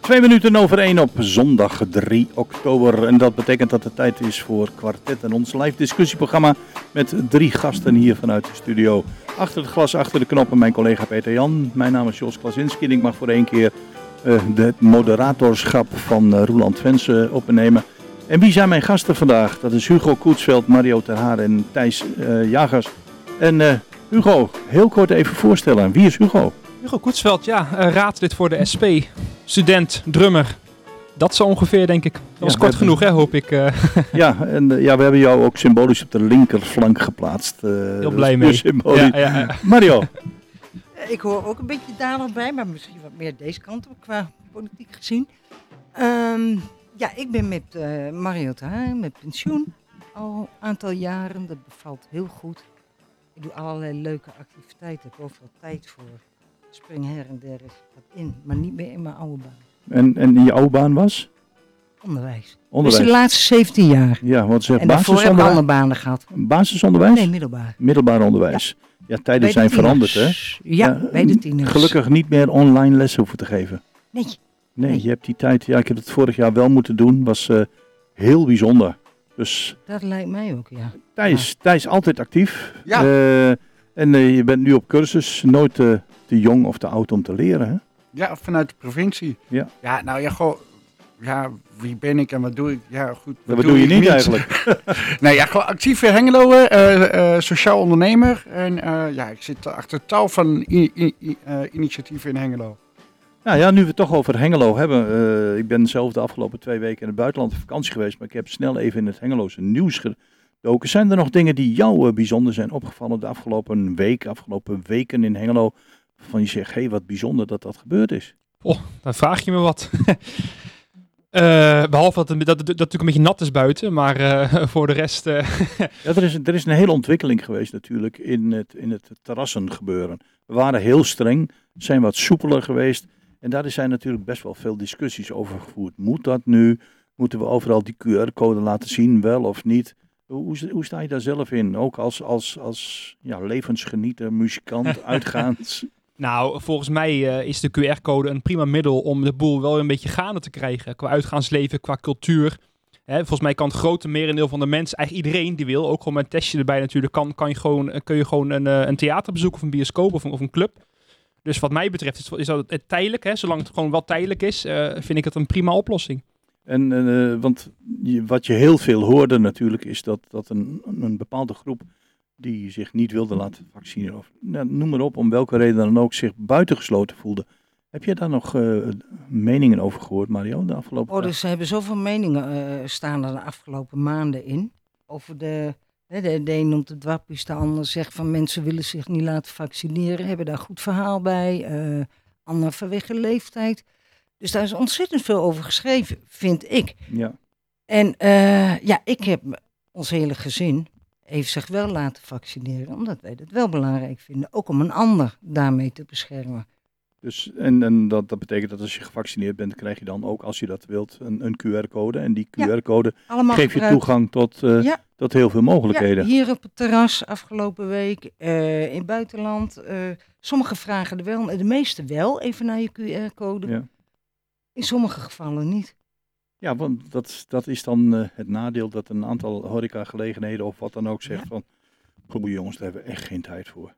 Twee minuten over één op zondag 3 oktober. En dat betekent dat het tijd is voor Kwartet en ons live discussieprogramma met drie gasten hier vanuit de studio. Achter het glas, achter de knoppen, mijn collega Peter Jan. Mijn naam is Jos Klasinski en ik mag voor één keer uh, de moderatorschap van uh, Roland Vensen opnemen. En wie zijn mijn gasten vandaag? Dat is Hugo Koetsveld, Mario Terhaar en Thijs uh, Jagers. En Hugo, heel kort even voorstellen. Wie is Hugo? Hugo Koetsveld, ja, raadlid voor de SP student, drummer. Dat zo ongeveer, denk ik. Dat was ja, kort genoeg, hè, hoop ik. Uh. Ja, en uh, ja, we hebben jou ook symbolisch op de linkerflank geplaatst. Uh, Heel blij mee. Ja, ja, Mario. ik hoor ook een beetje daar nog bij, maar misschien wat meer deze kant op qua politiek gezien. Um, ja, ik ben met Mario Taar, met pensioen. Al een aantal jaren, dat bevalt heel goed. Ik doe allerlei leuke activiteiten, ik heb overal tijd voor spring her en der is wat in, maar niet meer in mijn oude baan. En, en in je oude baan was? Onderwijs. Onderwijs. Dus de laatste 17 jaar. Ja, want ze en daarvoor heb ik andere banen gehad. Basisonderwijs? Nee, middelbaar. Middelbaar onderwijs. Ja, ja tijden zijn veranderd, hè? Ja, ja, bij de tieners. Gelukkig niet meer online lessen hoeven te geven. Nee. Nee, nee. je hebt die tijd, ja, ik heb het vorig jaar wel moeten doen, was uh, heel bijzonder. Dus, dat lijkt mij ook, ja. Thijs, ja. Thijs altijd actief. Ja. Uh, en uh, je bent nu op cursus, nooit te jong of te oud om te leren, hè? Ja, vanuit de provincie. Ja. Ja, nou ja, goh, ja, wie ben ik en wat doe ik? Ja, goed. Wat, wat doe, doe je niet, niet eigenlijk? nee, ja, gewoon actief in Hengelo, uh, uh, sociaal ondernemer. En uh, ja, ik zit achter tal van initiatieven in Hengelo. Nou ja, nu we het toch over Hengelo hebben. ik ben zelf de afgelopen twee weken in het buitenland op vakantie geweest. Maar ik heb snel even in het Hengeloze nieuws gedoken. Zijn er nog dingen die jou bijzonder zijn opgevallen de afgelopen week, afgelopen weken in Hengelo? Van je zegt, hé, hey, wat bijzonder dat dat gebeurd is. Oh, dan vraag je me wat. uh, behalve dat, het, dat, dat, natuurlijk een beetje nat is buiten, maar uh, voor de rest... Uh... ja, er is, er is een hele ontwikkeling geweest natuurlijk in het, in het terrassen gebeuren. We waren heel streng, zijn wat soepeler geweest. En daar zijn natuurlijk best wel veel discussies over gevoerd. Moet dat nu? Moeten we overal die QR-code laten zien, wel of niet? Hoe, hoe, sta je daar zelf in? Ook als, als, als ja, levensgenieter, muzikant, uitgaans? Nou, volgens mij uh, is de QR-code een prima middel om de boel wel een beetje gaande te krijgen. Qua uitgaansleven, qua cultuur. Hè, volgens mij kan het grote merendeel van de mensen, eigenlijk iedereen die wil, ook gewoon met een testje erbij natuurlijk, kan, kan je gewoon, eh, kun je gewoon een, uh, een theater bezoeken of een bioscoop of een, of een club. Dus wat mij betreft is, is dat het tijdelijk, hè, zolang het gewoon wel tijdelijk is, vind ik het een prima oplossing. En, want je, wat je heel veel hoorde natuurlijk is dat, dat een, een bepaalde groep die zich niet wilde laten vaccineren, of nou, noem maar op, om welke reden dan ook, zich buitengesloten voelde. Heb je daar nog uh, meningen over gehoord, Mario, de afgelopen Oh, dus ze hebben zoveel meningen uh, staan er de afgelopen maanden in. Over de, hè, de, de een noemt het wappies, de ander zegt van mensen willen zich niet laten vaccineren, hebben daar goed verhaal bij. Uh, ander vanwege leeftijd. Dus daar is ontzettend veel over geschreven, vind ik. Ja. En ja, ik heb ons hele gezin heeft zich wel laten vaccineren, omdat wij het wel belangrijk vinden. Ook om een ander daarmee te beschermen. Dus, en en dat, dat betekent dat als je gevaccineerd bent, krijg je dan ook, als je dat wilt, een, een QR-code. En die QR-code ja, geeft je toegang tot, uh, ja. tot heel veel mogelijkheden. Ja, hier op het terras afgelopen week, uh, in het buitenland. Uh, sommige vragen er wel, de meeste wel, even naar je QR-code. In sommige gevallen niet. Ja, want dat, dat is dan uh, het nadeel dat een aantal horecagelegenheden of wat dan ook zegt ja. van, goede jongens, daar hebben we echt geen tijd voor.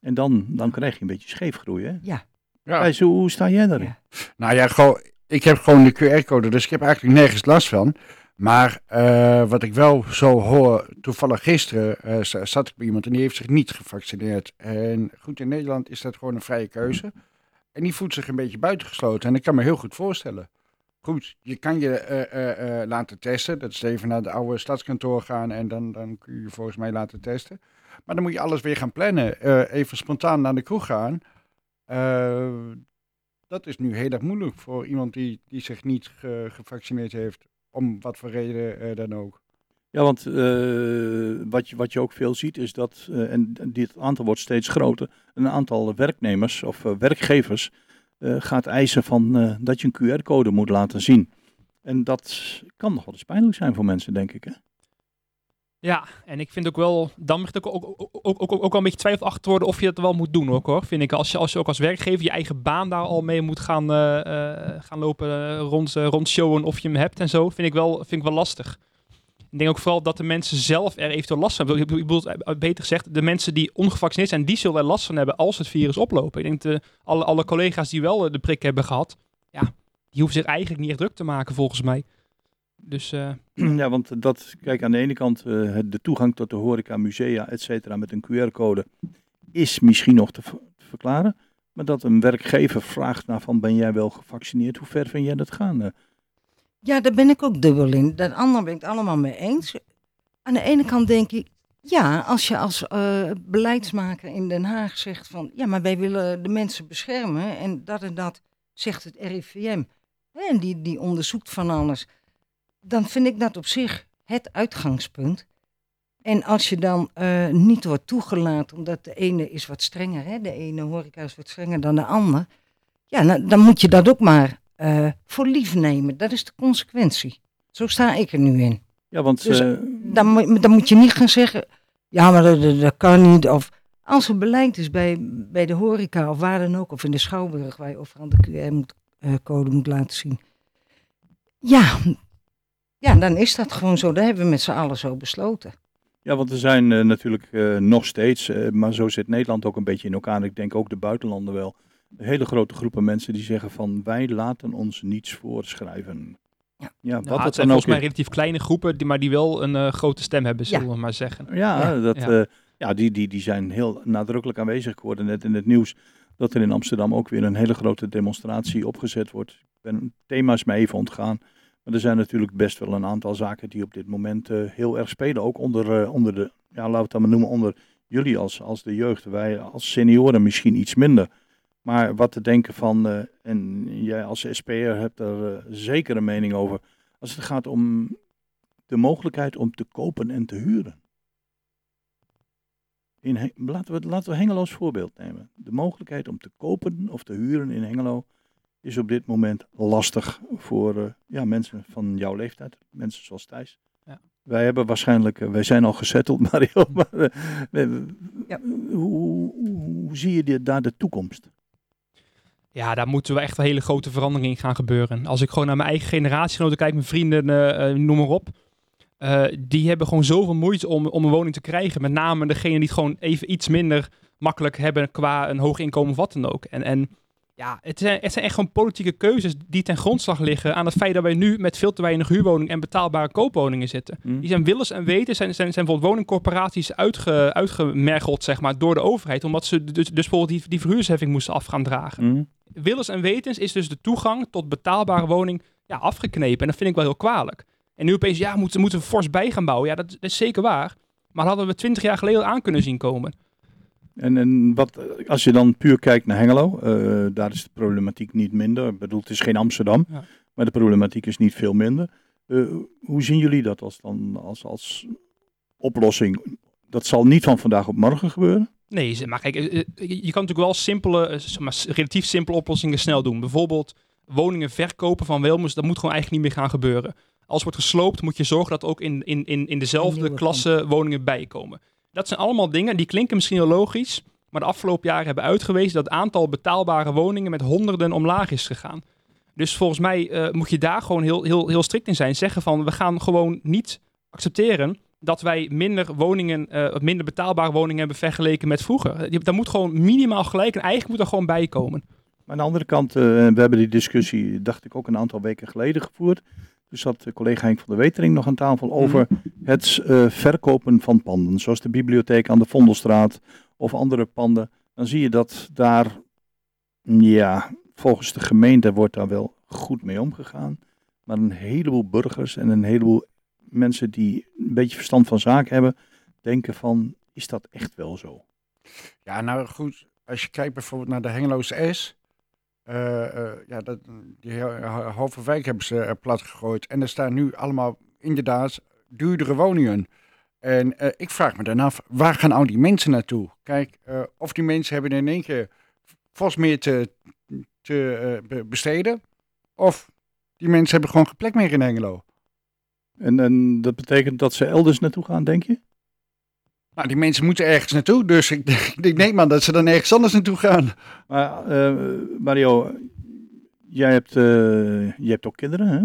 En dan, dan krijg je een beetje scheefgroei, hè? Ja. ja. Hey, zo, hoe sta jij daarin? Ja. Nou ja, gewoon, ik heb gewoon de QR-code, dus ik heb eigenlijk nergens last van. Maar uh, wat ik wel zo hoor, toevallig gisteren uh, zat ik bij iemand en die heeft zich niet gevaccineerd. En goed, in Nederland is dat gewoon een vrije keuze. En die voelt zich een beetje buitengesloten en ik kan me heel goed voorstellen. Goed, je kan je uh, uh, laten testen. Dat is even naar de oude stadskantoor gaan en dan, dan kun je je volgens mij laten testen. Maar dan moet je alles weer gaan plannen. even spontaan naar de kroeg gaan. dat is nu heel erg moeilijk voor iemand die, die zich niet ge, gevaccineerd heeft. Om wat voor reden dan ook. Ja, want wat, je, wat je ook veel ziet is dat, en dit aantal wordt steeds groter, een aantal werknemers of werkgevers gaat eisen van, uh, dat je een QR-code moet laten zien. En dat kan nog wel eens pijnlijk zijn voor mensen, denk ik. Hè? Ja, en ik vind ook wel, dan begint ook, ook, ook, ook, ook, ook wel een beetje twijfel achter te worden of je dat wel moet doen ook hoor. Vind ik, als je, als je ook als werkgever je eigen baan daar al mee moet gaan, eh, eh, gaan lopen rond, rond showen of je hem hebt en zo, vind ik wel, vind ik wel lastig. Ik denk ook vooral dat de mensen zelf er eventueel last van hebben. Ik bedoel, beter gezegd, de mensen die ongevaccineerd zijn, die zullen er last van hebben als het virus oplopen. Ik denk de, alle, alle collega's die wel de prik hebben gehad, ja, die hoeven zich eigenlijk niet echt druk te maken volgens mij. Dus. Ja, want dat, kijk, aan de ene kant de toegang tot de horeca, musea, et cetera, met een QR-code is misschien nog te, te, verklaren. Maar dat een werkgever vraagt naar van, ben jij wel gevaccineerd? Hoe ver vind jij dat gaan? Ja, daar ben ik ook dubbel in. Dat andere ben ik het allemaal mee eens. Aan de ene kant denk ik, ja, als je als beleidsmaker in Den Haag zegt van, ja, maar wij willen de mensen beschermen en dat en dat zegt het RIVM. En die, die onderzoekt van alles dan vind ik dat op zich het uitgangspunt. En als je dan uh, niet wordt toegelaten, omdat de ene is wat strenger, hè, de ene horeca is wat strenger dan de ander, ja, nou, dan moet je dat ook maar uh, voor lief nemen. Dat is de consequentie. Zo sta ik er nu in. Ja, want dus, uh, dan, dan, moet je niet gaan zeggen, ja, maar dat, dat, dat, kan niet. Of als er beleid is bij, bij de horeca of waar dan ook, of in de schouwburg waar je overal de QR-code moet laten zien. Ja, ja, dan is dat gewoon zo. Dat hebben we met z'n allen zo besloten. Ja, want er zijn uh, natuurlijk uh, nog steeds, uh, maar zo zit Nederland ook een beetje in elkaar. En ik denk ook de buitenlanden wel. Hele grote groepen mensen die zeggen van wij laten ons niets voorschrijven. Ja, ja wat nou, het zijn volgens mij relatief kleine groepen, die, maar die wel een grote stem hebben, zullen ja. we maar zeggen. Ja, ja. Dat, ja. ja die, die, die zijn heel nadrukkelijk aanwezig geworden. Net in het nieuws dat er in Amsterdam ook weer een hele grote demonstratie opgezet wordt. Ik ben thema's mee even ontgaan. Maar er zijn natuurlijk best wel een aantal zaken die op dit moment uh, heel erg spelen. Ook onder, uh, onder de, ja, laten we het dan maar noemen, onder jullie als, als de jeugd. Wij als senioren misschien iets minder. Maar wat te denken van, uh, en jij als SP'er hebt er zeker een mening over. Als het gaat om de mogelijkheid om te kopen en te huren. In, laten, we, laten we Hengelo als voorbeeld nemen. De mogelijkheid om te kopen of te huren in Hengelo is op dit moment lastig voor uh, ja, mensen van jouw leeftijd, mensen zoals Thijs. Ja. Wij hebben waarschijnlijk, uh, wij zijn al gesetteld, Mario, maar uh, ja. hoe, hoe, zie je daar de toekomst? Ja, daar moeten we echt een hele grote verandering in gaan gebeuren. Als ik gewoon naar mijn eigen generatiegenoten kijk, mijn vrienden, noem maar op. die hebben gewoon zoveel moeite om, om een woning te krijgen. Met name degene die het gewoon even iets minder makkelijk hebben qua een hoog inkomen of wat dan ook. En, en ja, het zijn, het zijn echt gewoon politieke keuzes die ten grondslag liggen aan het feit dat wij nu met veel te weinig huurwoningen en betaalbare koopwoningen zitten. Mm. Die zijn willens en weten, zijn, zijn, zijn bijvoorbeeld woningcorporaties uitge, uitgemergeld zeg maar, door de overheid, omdat ze dus, dus bijvoorbeeld die, die verhuursheffing moesten af gaan dragen. Mm. Willens en wetens is dus de toegang tot betaalbare woning ja, afgeknepen en dat vind ik wel heel kwalijk. En nu opeens, ja, moeten, moeten we fors bij gaan bouwen. Ja, dat, dat is zeker waar. Maar hadden we twintig jaar geleden aan kunnen zien komen. En, en wat, als je dan puur kijkt naar Hengelo, uh, daar is de problematiek niet minder. Ik bedoel, het is geen Amsterdam, ja. maar de problematiek is niet veel minder. Uh, hoe zien jullie dat als, dan, als, als oplossing? Dat zal niet van vandaag op morgen gebeuren? Nee, maar kijk, je kan natuurlijk wel simpele, maar relatief simpele oplossingen snel doen. Bijvoorbeeld woningen verkopen van Wilmers, dat moet gewoon eigenlijk niet meer gaan gebeuren. Als wordt gesloopt, moet je zorgen dat ook in, in, in, in dezelfde klasse woningen bijkomen. Dat zijn allemaal dingen die klinken misschien heel logisch, maar de afgelopen jaren hebben uitgewezen dat het aantal betaalbare woningen met honderden omlaag is gegaan. Dus volgens mij uh, moet je daar gewoon heel, heel, heel strikt in zijn. Zeggen van we gaan gewoon niet accepteren dat wij minder woningen, uh, minder betaalbare woningen hebben vergeleken met vroeger. Daar moet gewoon minimaal gelijk en eigenlijk moet er gewoon bij komen. Maar aan de andere kant, uh, we hebben die discussie, dacht ik ook een aantal weken geleden gevoerd. Dus zat collega Henk van der Wetering nog aan tafel mhm. over het uh, verkopen van panden. Zoals de bibliotheek aan de Vondelstraat of andere panden. Dan zie je dat daar, ja, volgens de gemeente wordt daar wel goed mee omgegaan. Maar een heleboel burgers en een heleboel mensen die een beetje verstand van zaken hebben, denken van, is dat echt wel zo? Ja, nou goed, als je kijkt bijvoorbeeld naar de Hengeloze S, uh, ja, dat, die halve wijk hebben ze er plat gegooid. En er staan nu allemaal inderdaad duurdere woningen. En uh, ik vraag me dan af, waar gaan al die mensen naartoe? Kijk, of die mensen hebben in één keer vast meer te, te besteden. Of die mensen hebben gewoon geplek meer in Hengelo. En, en dat betekent dat ze elders naartoe gaan, denk je? Nou, die mensen moeten ergens naartoe, dus ik, ik neem aan dat ze dan ergens anders naartoe gaan. Maar eh, Mario, jij hebt, eh, jij hebt ook kinderen, hè?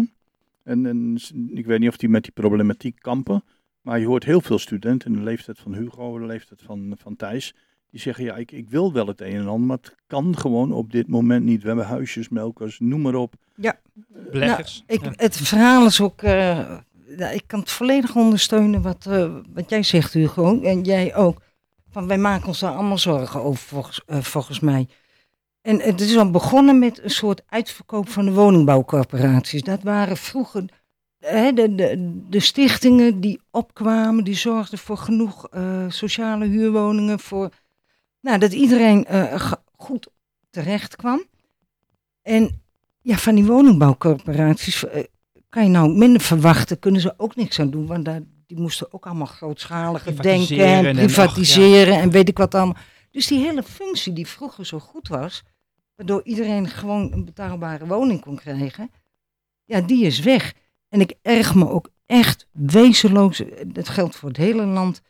En, en ik weet niet of die met die problematiek kampen, maar je hoort heel veel studenten in de leeftijd van Hugo, de leeftijd van, van Thijs, die zeggen, ja, ik, ik wil wel het een en ander, maar het kan gewoon op dit moment niet. We hebben huisjes, melkers, noem maar op. Beleggers. Ik, Ja. Het verhaal is ook. eh, ja, ik kan het volledig ondersteunen wat, eh, wat jij zegt, Hugo. En jij ook. Van, wij maken ons daar allemaal zorgen over, volgens, eh, volgens mij. En het is al begonnen met een soort uitverkoop van de woningbouwcorporaties. Dat waren vroeger hè, de, de, stichtingen die opkwamen, die zorgden voor genoeg eh, sociale huurwoningen. Voor, nou, dat iedereen goed terecht kwam. En ja, van die woningbouwcorporaties kan je nou minder verwachten. Kunnen ze ook niks aan doen. Want daar, die moesten ook allemaal grootschaliger denken Privatiseren en privatiseren en weet ik wat allemaal. Dus die hele functie die vroeger zo goed was, waardoor iedereen gewoon een betaalbare woning kon krijgen, ja, die is weg. En ik erg me ook echt wezenloos, eh, dat geldt voor het hele land.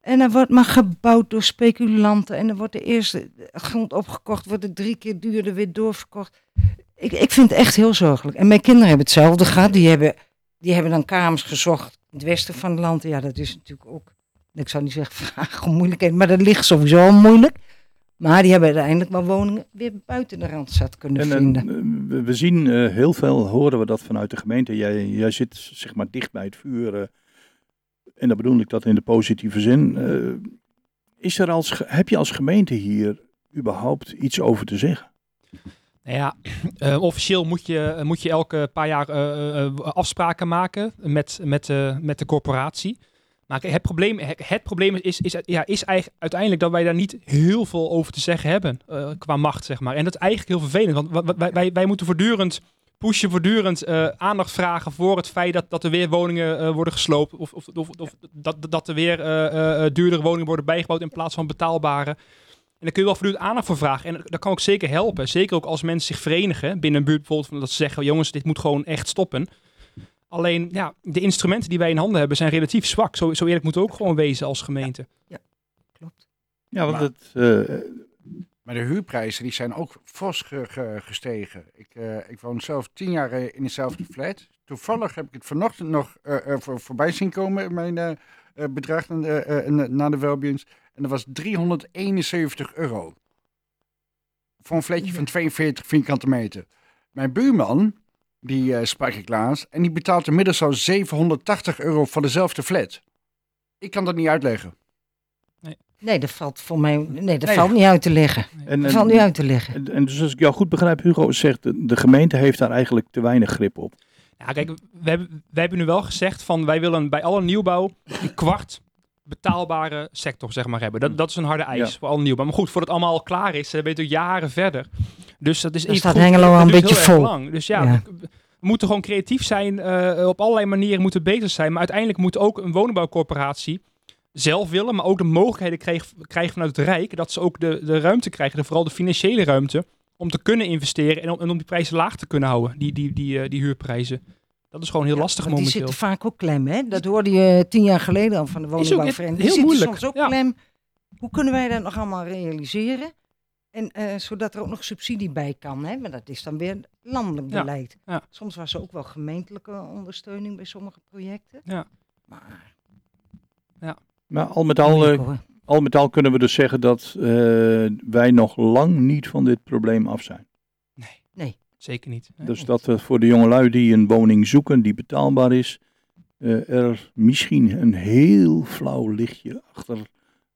En er wordt maar gebouwd door speculanten. En er wordt de eerste grond opgekocht, wordt het drie keer duurder weer doorverkocht. Ik, ik vind het echt heel zorgelijk. En mijn kinderen hebben hetzelfde gehad. Die hebben, die hebben dan kamers gezocht in het westen van het land. Ja, dat is natuurlijk ook, ik zou niet zeggen vragen om moeilijkheden, maar dat ligt sowieso al moeilijk. Maar die hebben uiteindelijk wel woningen weer buiten de Randstad kunnen En, en, vinden. eh, we, zien eh, heel veel, horen we dat vanuit de gemeente. Jij, jij zit zeg maar dicht bij het vuur. eh, en dan bedoel ik dat in de positieve zin. Is er als, heb je als gemeente hier überhaupt iets over te zeggen? Ja, eh, officieel moet je, moet je elke paar jaar eh, eh, afspraken maken met, met, met de corporatie. Maar het probleem, het probleem is, is, ja, is eigenlijk uiteindelijk dat wij daar niet heel veel over te zeggen hebben qua macht, zeg maar. En dat is eigenlijk heel vervelend, want wa- wa- wij, wij, wij moeten voortdurend pushen, voortdurend aandacht vragen voor het feit dat, dat er weer woningen worden gesloopt of, of, of, of dat, dat er weer duurdere woningen worden bijgebouwd in plaats van betaalbare. En daar kun je wel voortdurend aandacht voor vragen. En dat kan ook zeker helpen. Zeker ook als mensen zich verenigen binnen een buurt bijvoorbeeld. Dat ze zeggen, jongens, dit moet gewoon echt stoppen. Alleen, ja, de instrumenten die wij in handen hebben zijn relatief zwak. Zo, zo eerlijk moeten we ook gewoon wezen als gemeente. Klopt. Ja, want Maar- het, eh, Maar de huurprijzen die zijn ook fors ge- ge- gestegen. Ik, eh, ik woon zelf tien jaar eh, in dezelfde flat. Toevallig heb ik het vanochtend nog voor, voorbij zien komen, in mijn bedrag na, eh, eh, na- na de Welbions. En dat was 371 euro. Voor een flatje van 42 vierkante meter. Mijn buurman, die eh, sprak ik laatst, en die betaalt inmiddels al 780 euro voor dezelfde flat. Ik kan dat niet uitleggen. Nee, dat valt voor mij nee, dat Nee. valt niet uit te leggen. en, Dat en, valt niet uit te leggen. en, en dus als ik jou goed begrijp, Hugo, zegt de, de gemeente heeft daar eigenlijk te weinig grip op. Ja, kijk, we hebben, wij hebben nu wel gezegd van wij willen bij alle nieuwbouw een kwart betaalbare sector zeg maar hebben. Dat, dat is een harde eis Ja. voor alle nieuwbouw. Maar goed, voordat het allemaal al klaar is, dan ben je natuurlijk jaren verder. Dus dat is Dan even staat goed. Hengelo al een beetje vol. lang. Dus ja, Ja. We, we moeten gewoon creatief zijn. eh, op allerlei manieren moeten we bezig zijn. Maar uiteindelijk moet ook een woningbouwcorporatie zelf willen, maar ook de mogelijkheden krijgen, krijgen vanuit het Rijk, dat ze ook de, de ruimte krijgen, de, vooral de financiële ruimte, om te kunnen investeren en om, en om die prijzen laag te kunnen houden, die, die, die, eh, die huurprijzen. Dat is gewoon heel Ja, lastig want die momenteel. zitten vaak ook klem, hè? Dat hoorde je tien jaar geleden al van de heel- woningbouwvereniging. heel Die zitten moeilijk, soms ook ja. klem. Hoe kunnen wij dat nog allemaal realiseren? En eh, zodat er ook nog subsidie bij kan, hè? Maar dat is dan weer landelijk Ja, beleid. ja. Soms was er ook wel gemeentelijke ondersteuning bij sommige projecten. Ja. Maar Maar al met al, eh, al, met al kunnen we dus zeggen dat eh, wij nog lang niet van dit probleem af zijn. Zeker niet. Dus dat er voor de jongelui die een woning zoeken die betaalbaar is, eh, er misschien een heel flauw lichtje achter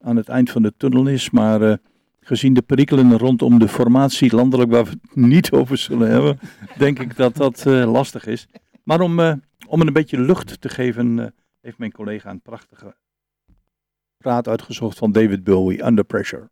aan het eind van de tunnel is. Maar eh, gezien de perikelen rondom de formatie landelijk waar we het niet over zullen hebben, denk ik dat dat eh, lastig is. Maar om, eh, om het een beetje lucht te geven, eh, heeft mijn collega een prachtige praat uitgezocht van David Bowie, Under Pressure.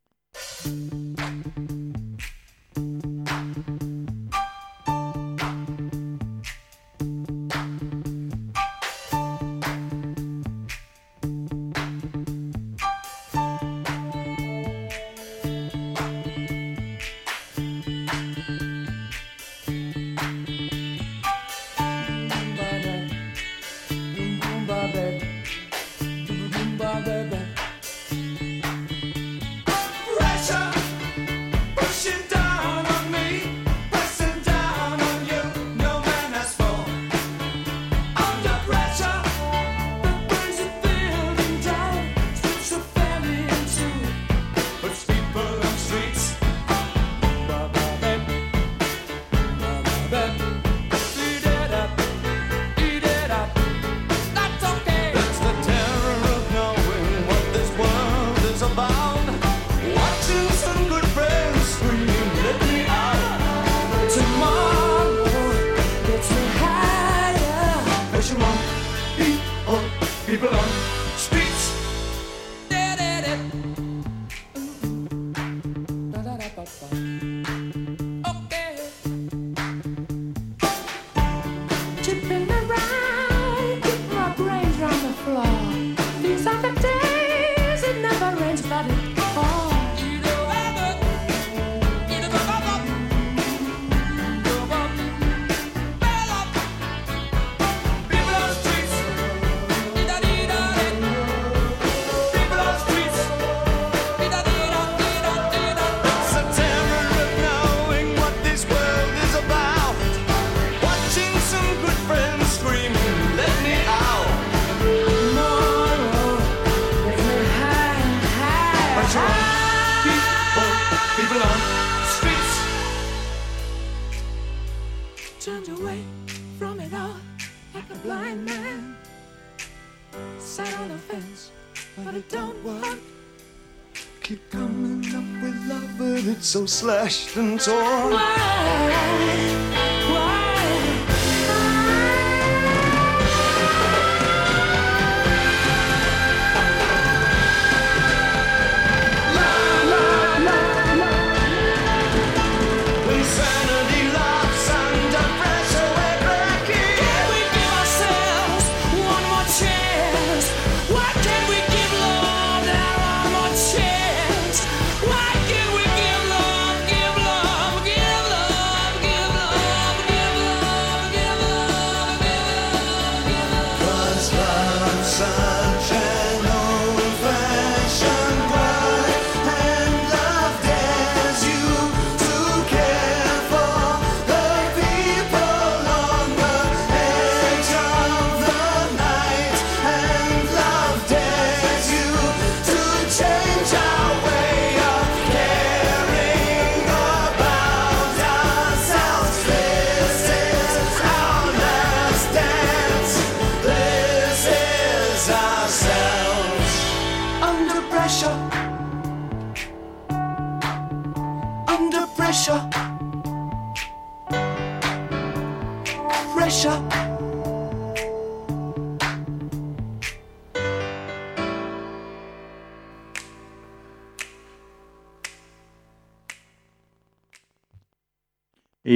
Slashed and torn. Why?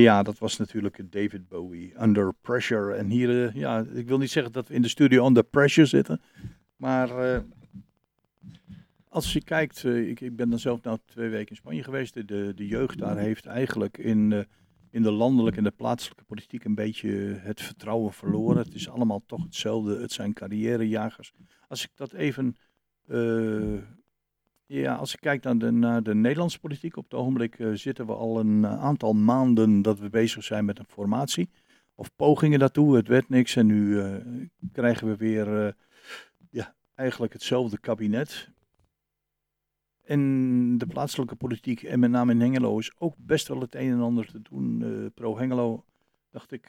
Ja, dat was natuurlijk David Bowie, Under Pressure. En hier, eh, ja, ik wil niet zeggen dat we in de studio under pressure zitten. Maar eh, als je kijkt, eh, ik, ik ben dan zelf nou twee weken in Spanje geweest. De, de, jeugd daar heeft eigenlijk in, in de landelijke en de plaatselijke politiek een beetje het vertrouwen verloren. Het is allemaal toch hetzelfde. Het zijn carrièrejagers. Als ik dat even... ja, als ik kijk naar de, naar de Nederlandse politiek, op het ogenblik eh, zitten we al een eh, aantal maanden dat we bezig zijn met een formatie. Of pogingen daartoe, het werd niks en nu eh, krijgen we weer ja, eigenlijk hetzelfde kabinet. En de plaatselijke politiek, en met name in Hengelo, is ook best wel het een en ander te doen. Pro Hengelo, dacht ik,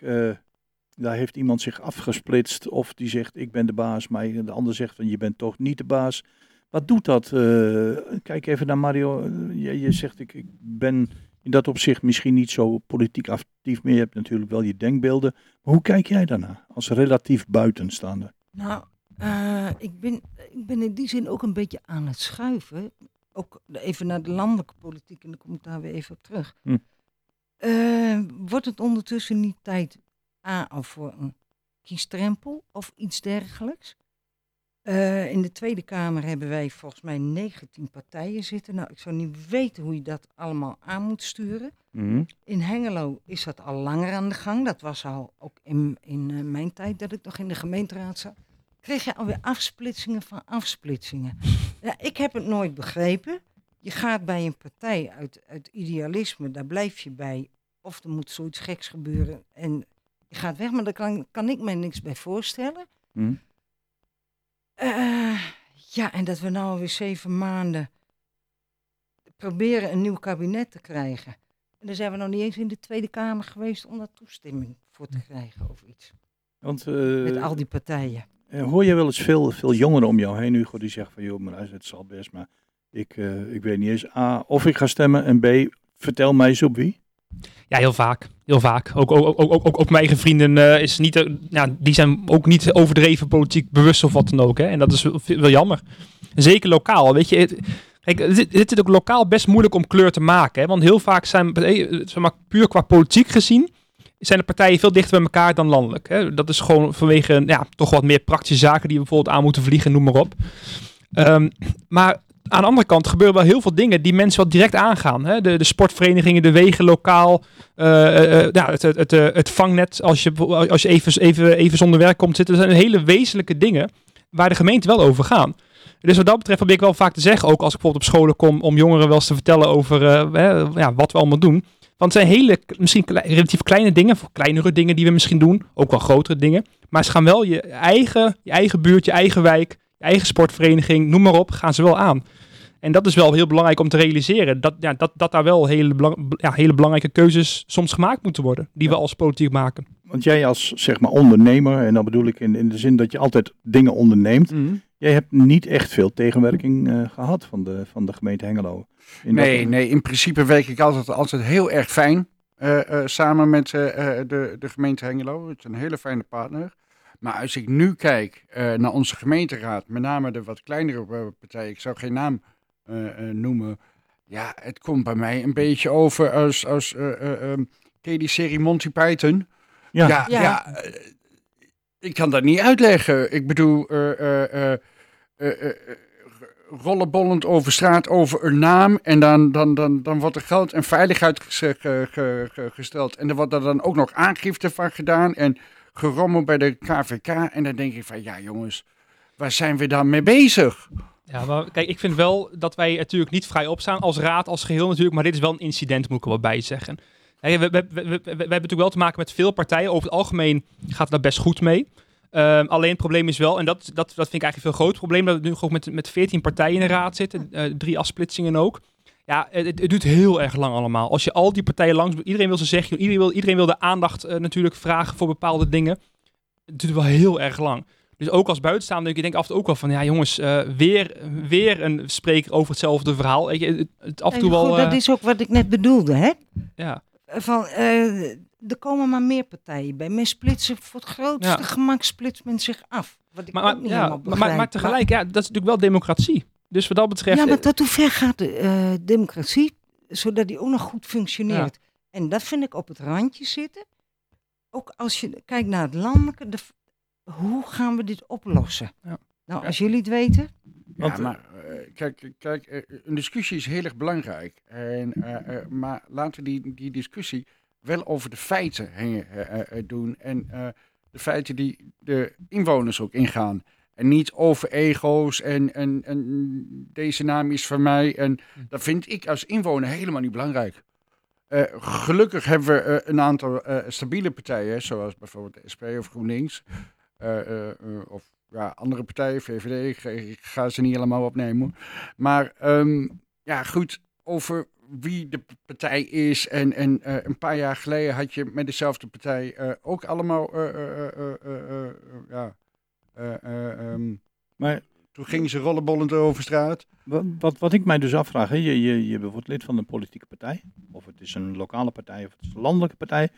daar heeft iemand zich afgesplitst. Of die zegt, ik ben de baas, maar de ander zegt van, je bent toch niet de baas. Wat doet dat? Eh, kijk even naar Mario. Je, je zegt, ik, ik ben in dat opzicht misschien niet zo politiek actief meer. Je hebt natuurlijk wel je denkbeelden. Maar hoe kijk jij daarna als relatief buitenstaander? Nou, eh, ik, ben, ik ben in die zin ook een beetje aan het schuiven. Ook even naar de landelijke politiek en dan kom ik daar weer even op terug. Hm. Eh, wordt het ondertussen niet tijd A, voor een kiestrempel of iets dergelijks? Eh, in de Tweede Kamer hebben wij volgens mij 19 partijen zitten. Nou, ik zou niet weten hoe je dat allemaal aan moet sturen. Mhm. In Hengelo is dat al langer aan de gang. Dat was al ook in, in eh, mijn tijd dat ik nog in de gemeenteraad zat. Kreeg je alweer afsplitsingen van afsplitsingen. Ja, ik heb het nooit begrepen. Je gaat bij een partij uit, uit idealisme, daar blijf je bij. Of er moet zoiets geks gebeuren en je gaat weg. Maar daar kan, kan ik mij niks bij voorstellen. Mhm. Eh, ja, en dat we nou alweer zeven maanden proberen een nieuw kabinet te krijgen. En dan zijn we nog niet eens in de Tweede Kamer geweest om daar toestemming voor te krijgen of iets. Want eh, Met al die partijen. eh, hoor je wel eens veel, veel jongeren om jou heen, Hugo, die zeggen van, joh, maar het zal best, maar ik, ik weet niet eens A, of ik ga stemmen en B, vertel mij eens op wie. Ja, heel vaak. Heel vaak. Ook, ook, ook, ook, mijn eigen vrienden eh, is niet, eh, die zijn ook niet overdreven politiek bewust of wat dan ook. Hè. En dat is wel, wel jammer. Zeker lokaal. Weet je, kijk, het is ook lokaal best moeilijk om kleur te maken. Hè. Want heel vaak zijn, eh, zeg maar, puur qua politiek gezien, zijn de partijen veel dichter bij elkaar dan landelijk. Hè. Dat is gewoon vanwege ja, toch wat meer praktische zaken die we bijvoorbeeld aan moeten vliegen, noem maar op. Ehm, maar aan de andere kant gebeuren wel heel veel dingen die mensen wel direct aangaan. Hè? De, de sportverenigingen, de wegen lokaal, eh, eh, eh, het, het, het, vangnet als je, als je even, even, even zonder werk komt zitten. Dat zijn hele wezenlijke dingen waar de gemeente wel over gaan. Dus wat dat betreft probeer ik wel vaak te zeggen, ook als ik bijvoorbeeld op scholen kom, om jongeren wel eens te vertellen over ja, wat we allemaal doen. Want het zijn hele, misschien relatief kleine dingen, of kleinere dingen die we misschien doen, ook wel grotere dingen. Maar ze gaan wel je eigen, je eigen buurt, je eigen wijk, je eigen sportvereniging, noem maar op, gaan ze wel aan. En dat is wel heel belangrijk om te realiseren. Dat, ja, dat, dat daar wel hele, belang, ja, hele belangrijke keuzes soms gemaakt moeten worden. Die we als politiek maken. Want jij als zeg maar ondernemer, en dan bedoel ik in, in de zin dat je altijd dingen onderneemt. Jij hebt niet echt veel tegenwerking eh, gehad van de, van de gemeente Hengelo. In dat- Nee, nee, in principe werk ik altijd, altijd heel erg fijn eh, eh, samen met de, de gemeente Hengelo. Het is een hele fijne partner. Maar als ik nu kijk eh, naar onze gemeenteraad, met name de wat kleinere partijen, ik zou geen naam eh, eh, noemen. Ja, het komt bij mij een beetje over als, als eh, eh, ehm, ken die serie Monty Python? Ja. ja, Ja. ja, ik kan dat niet uitleggen. Ik bedoel, eh, eh, eh, eh, eh, rollenbollend over straat over een naam. En dan, dan, dan, dan wordt er geld en veiligheid ge- ge- ge- ge- gesteld. En er wordt er dan ook nog aangifte van gedaan. En gerommel bij de KVK. En dan denk ik van, ja jongens, waar zijn we dan mee bezig? Ja, maar kijk, ik vind wel dat wij natuurlijk niet vrij opstaan als raad, als geheel natuurlijk. Maar dit is wel een incident, moet ik er wel bij zeggen. We, we, we, hebben natuurlijk wel te maken met veel partijen. Over het algemeen gaat het daar best goed mee. Ehm, alleen het probleem is wel, en dat, dat, dat vind ik eigenlijk een veel groter probleem, dat we nu gewoon met, met 14 partijen in de raad zitten, eh, drie afsplitsingen ook. Ja, het, het duurt heel erg lang allemaal. Als je al die partijen langs, iedereen wil ze zeggen, iedereen wil, iedereen wil de aandacht eh, natuurlijk vragen voor bepaalde dingen. Het duurt wel heel erg lang. Dus ook als buitenstaander, ik denk af en toe ook wel van, ja jongens, eh, weer, weer een spreker over hetzelfde verhaal. Weet je, het, het af en toe En goed, wel, dat eh, is ook wat ik net bedoelde, hè? ja. Van, er komen maar meer partijen bij. Men splitsen voor het grootste Ja. gemak splitst men zich af. Wat ik Maar, ook niet ja, helemaal maar, maar tegelijk, ja, dat is natuurlijk wel democratie. Dus wat dat betreft, Ja, maar tot hoe ver gaat de eh, democratie, zodat die ook nog goed functioneert? En dat vind ik op het randje zitten. Ook als je kijkt naar het landelijke, de, hoe gaan we dit oplossen? Ja. Nou, als jullie het weten. Want, ja, maar eh, kijk, kijk eh, een discussie is heel erg belangrijk. En, eh, eh, maar laten we die, die discussie wel over de feiten heen, doen. En eh, de feiten die de inwoners ook ingaan. En niet over ego's en, en, en deze naam is van mij. En dat vind ik als inwoner helemaal niet belangrijk. Eh, gelukkig hebben we eh, een aantal eh, stabiele partijen, zoals bijvoorbeeld de SP of GroenLinks. of ja, andere partijen, VVD, ik ga- ze niet allemaal opnemen. Maar ehm, ja, goed, over wie de partij is. En, en een paar jaar geleden had je met dezelfde partij ook allemaal. ja, eh, eh, ehm, maar toen gingen ze rollenbollend over straat. wat, wat, wat ik mij dus afvraag, hè, je, je, je wordt lid van een politieke partij. Of het is een lokale partij of het is een landelijke partij.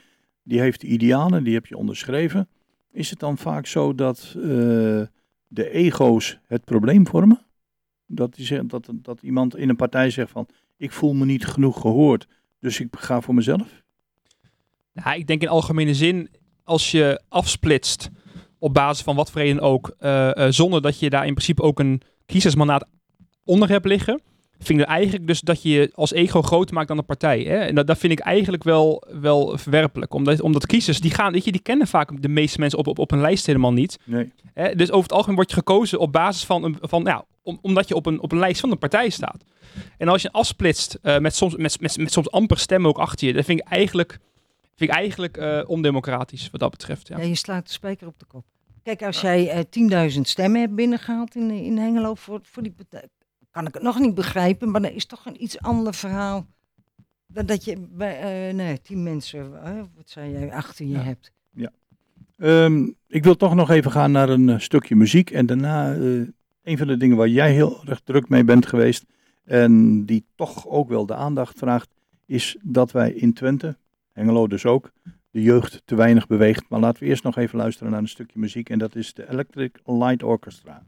Die heeft idealen, die heb je onderschreven. Is het dan vaak zo dat eh, de ego's het probleem vormen? Dat, die dat, dat iemand in een partij zegt van, ik voel me niet genoeg gehoord, dus ik ga voor mezelf? Nou, ik denk in algemene zin, als je afsplitst op basis van wat voor reden ook, eh, eh, zonder dat je daar in principe ook een kiezersmandaat onder hebt liggen, vind ik eigenlijk dus dat je je als ego groter maakt dan de partij. Hè? En dat, dat vind ik eigenlijk wel, wel verwerpelijk. Omdat, omdat kiezers, die gaan, weet je, die kennen vaak de meeste mensen op, op, op een lijst helemaal niet. Nee. Hè? Dus over het algemeen word je gekozen op basis van, een, van om, omdat je op een, op een lijst van een partij staat. En als je afsplitst eh, met, soms, met, met, met soms amper stemmen ook achter je, dat vind ik eigenlijk, vind ik eigenlijk eh, ondemocratisch wat dat betreft. Ja. Ja. je slaat de spijker op de kop. Kijk, als jij eh 10.000 stemmen hebt binnengehaald in, in Hengelo voor, voor die partij, kan ik het nog niet begrijpen, maar dat is toch een iets ander verhaal. Dan dat je bij, eh, nee, tien mensen, eh, wat zei jij, achter je Ja. hebt. Ehm, ik wil toch nog even gaan naar een eh, stukje muziek. En daarna eh, een van de dingen waar jij heel erg druk mee bent geweest. En die toch ook wel de aandacht vraagt. Is dat wij in Twente, Hengelo dus ook, de jeugd te weinig beweegt. Maar laten we eerst nog even luisteren naar een stukje muziek. En dat is de Electric Light Orchestra.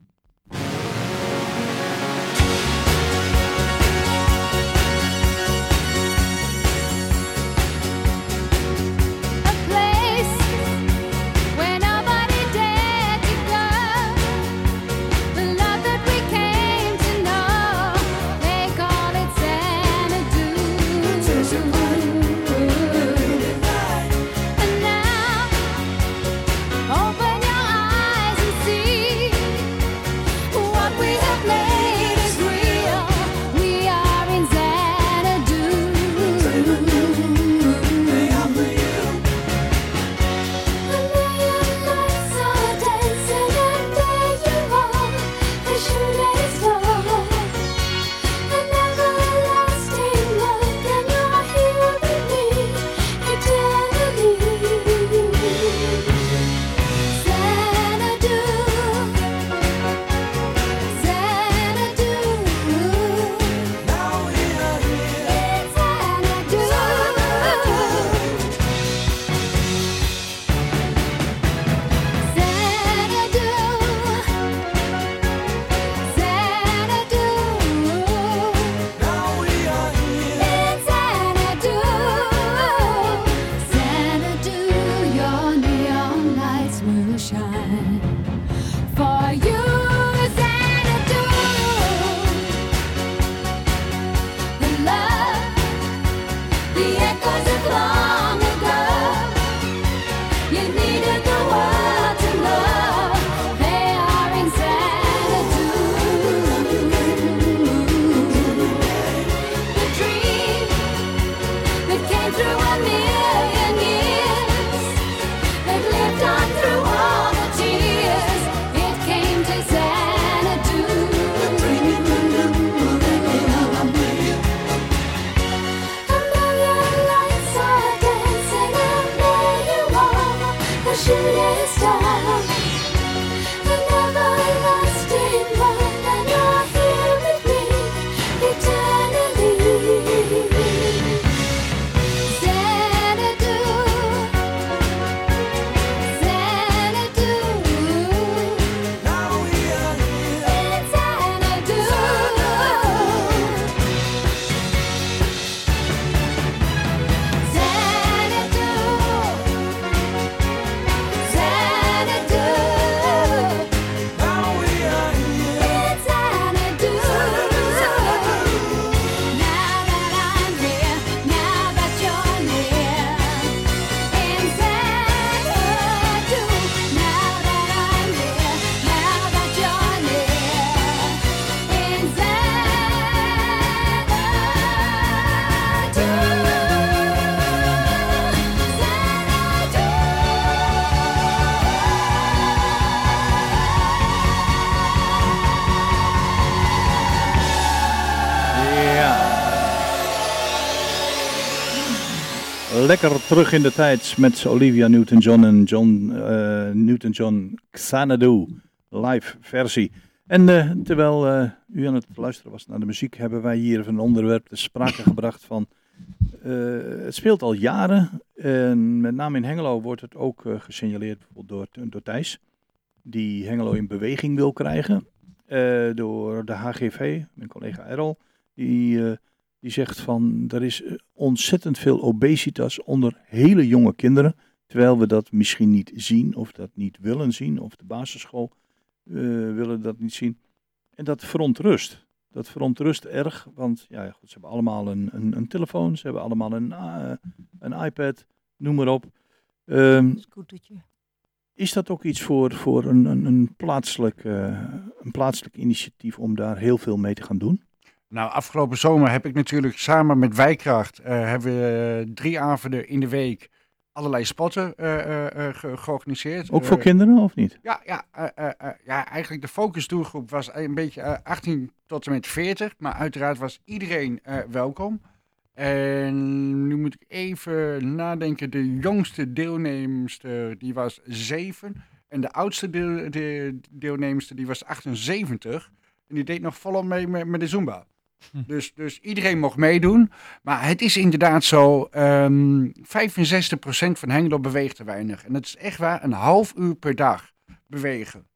Lekker terug in de tijd met Olivia Newton-John en John eh, Newton-John Xanadu live versie. En eh, terwijl eh, u aan het luisteren was naar de muziek, hebben wij hier een onderwerp te sprake gebracht van. het speelt al jaren. En met name in Hengelo wordt het ook gesignaleerd bijvoorbeeld door, door Thijs. Die Hengelo in beweging wil krijgen. door de HGV, mijn collega Errol. Die, die zegt van er is eh, ontzettend veel obesitas onder hele jonge kinderen. Terwijl we dat misschien niet zien of dat niet willen zien. Of de basisschool eh, willen dat niet zien. En dat verontrust. Dat verontrust erg, want ja, goed, ze hebben allemaal een, een, een telefoon. Ze hebben allemaal een, eh, een iPad, noem maar op. Scootertje. is dat ook iets voor, voor een, een, een, plaatselijk, een plaatselijk initiatief om daar heel veel mee te gaan doen? Nou, afgelopen zomer heb ik natuurlijk samen met Wijkracht eh, hebben we eh, drie avonden in de week allerlei spotten eh, ge- georganiseerd. Ook voor kinderen of niet? Ja, ja, ja, eigenlijk de focusdoelgroep was een beetje eh, 18 tot en met 40. Maar uiteraard was iedereen welkom. En nu moet ik even nadenken. De jongste deelnemster die was 7. En de oudste deel, de, deelnemster die was 78. En die deed nog volop mee met, met de Zumba. Dus, dus iedereen mocht meedoen. Maar het is inderdaad zo, ehm 65% van Hengelo beweegt te weinig. En dat is echt waar, een half uur per dag bewegen.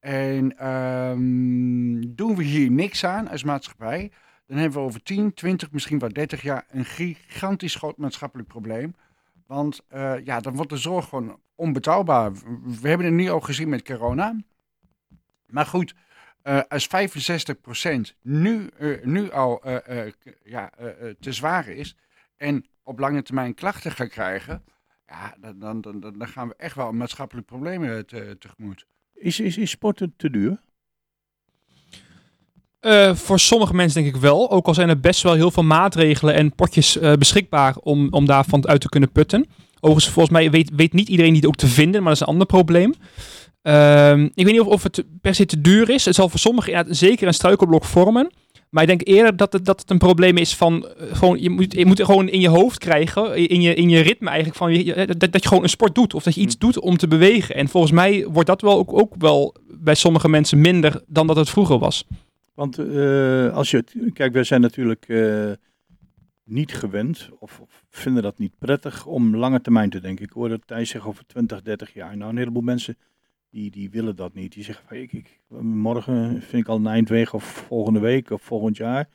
En ehm, doen we hier niks aan als maatschappij, dan hebben we over 10, 20, misschien wel 30 jaar een gigantisch groot maatschappelijk probleem. Want eh, ja, dan wordt de zorg gewoon onbetaalbaar. We hebben het nu al gezien met corona. Maar goed, eh, als 65% nu, eh, nu al eh, eh, ja, te zwaar is en op lange termijn klachten gaat krijgen, ja, dan, dan, dan, dan gaan we echt wel maatschappelijke problemen te, tegemoet. Is, is, is sporten te duur? Eh, voor sommige mensen denk ik wel. Ook al zijn er best wel heel veel maatregelen en potjes eh, beschikbaar om, om daarvan uit te kunnen putten. Overigens, volgens mij weet, weet niet iedereen die ook te vinden, maar dat is een ander probleem. Ehm, ik weet niet of, of het per se te duur is. Het zal voor sommigen inderdaad zeker een struikelblok vormen. Maar ik denk eerder dat het, dat het een probleem is van... eh, gewoon, je, moet, je moet het gewoon in je hoofd krijgen, in je, in je ritme eigenlijk... Van, je, je- dat, dat je gewoon een sport doet of dat je iets doet om te bewegen. En volgens mij wordt dat wel ook, ook wel bij sommige mensen minder dan dat het vroeger was. Want eh, als je het, kijk, wij zijn natuurlijk eh, niet gewend of, of vinden dat niet prettig om lange termijn te denken. Ik hoorde Thijs zeggen over 20, 30 jaar. Nou, een heleboel mensen die, die willen dat niet. Die zeggen van ik, ik, morgen vind ik al een eindweg of volgende week of volgend jaar.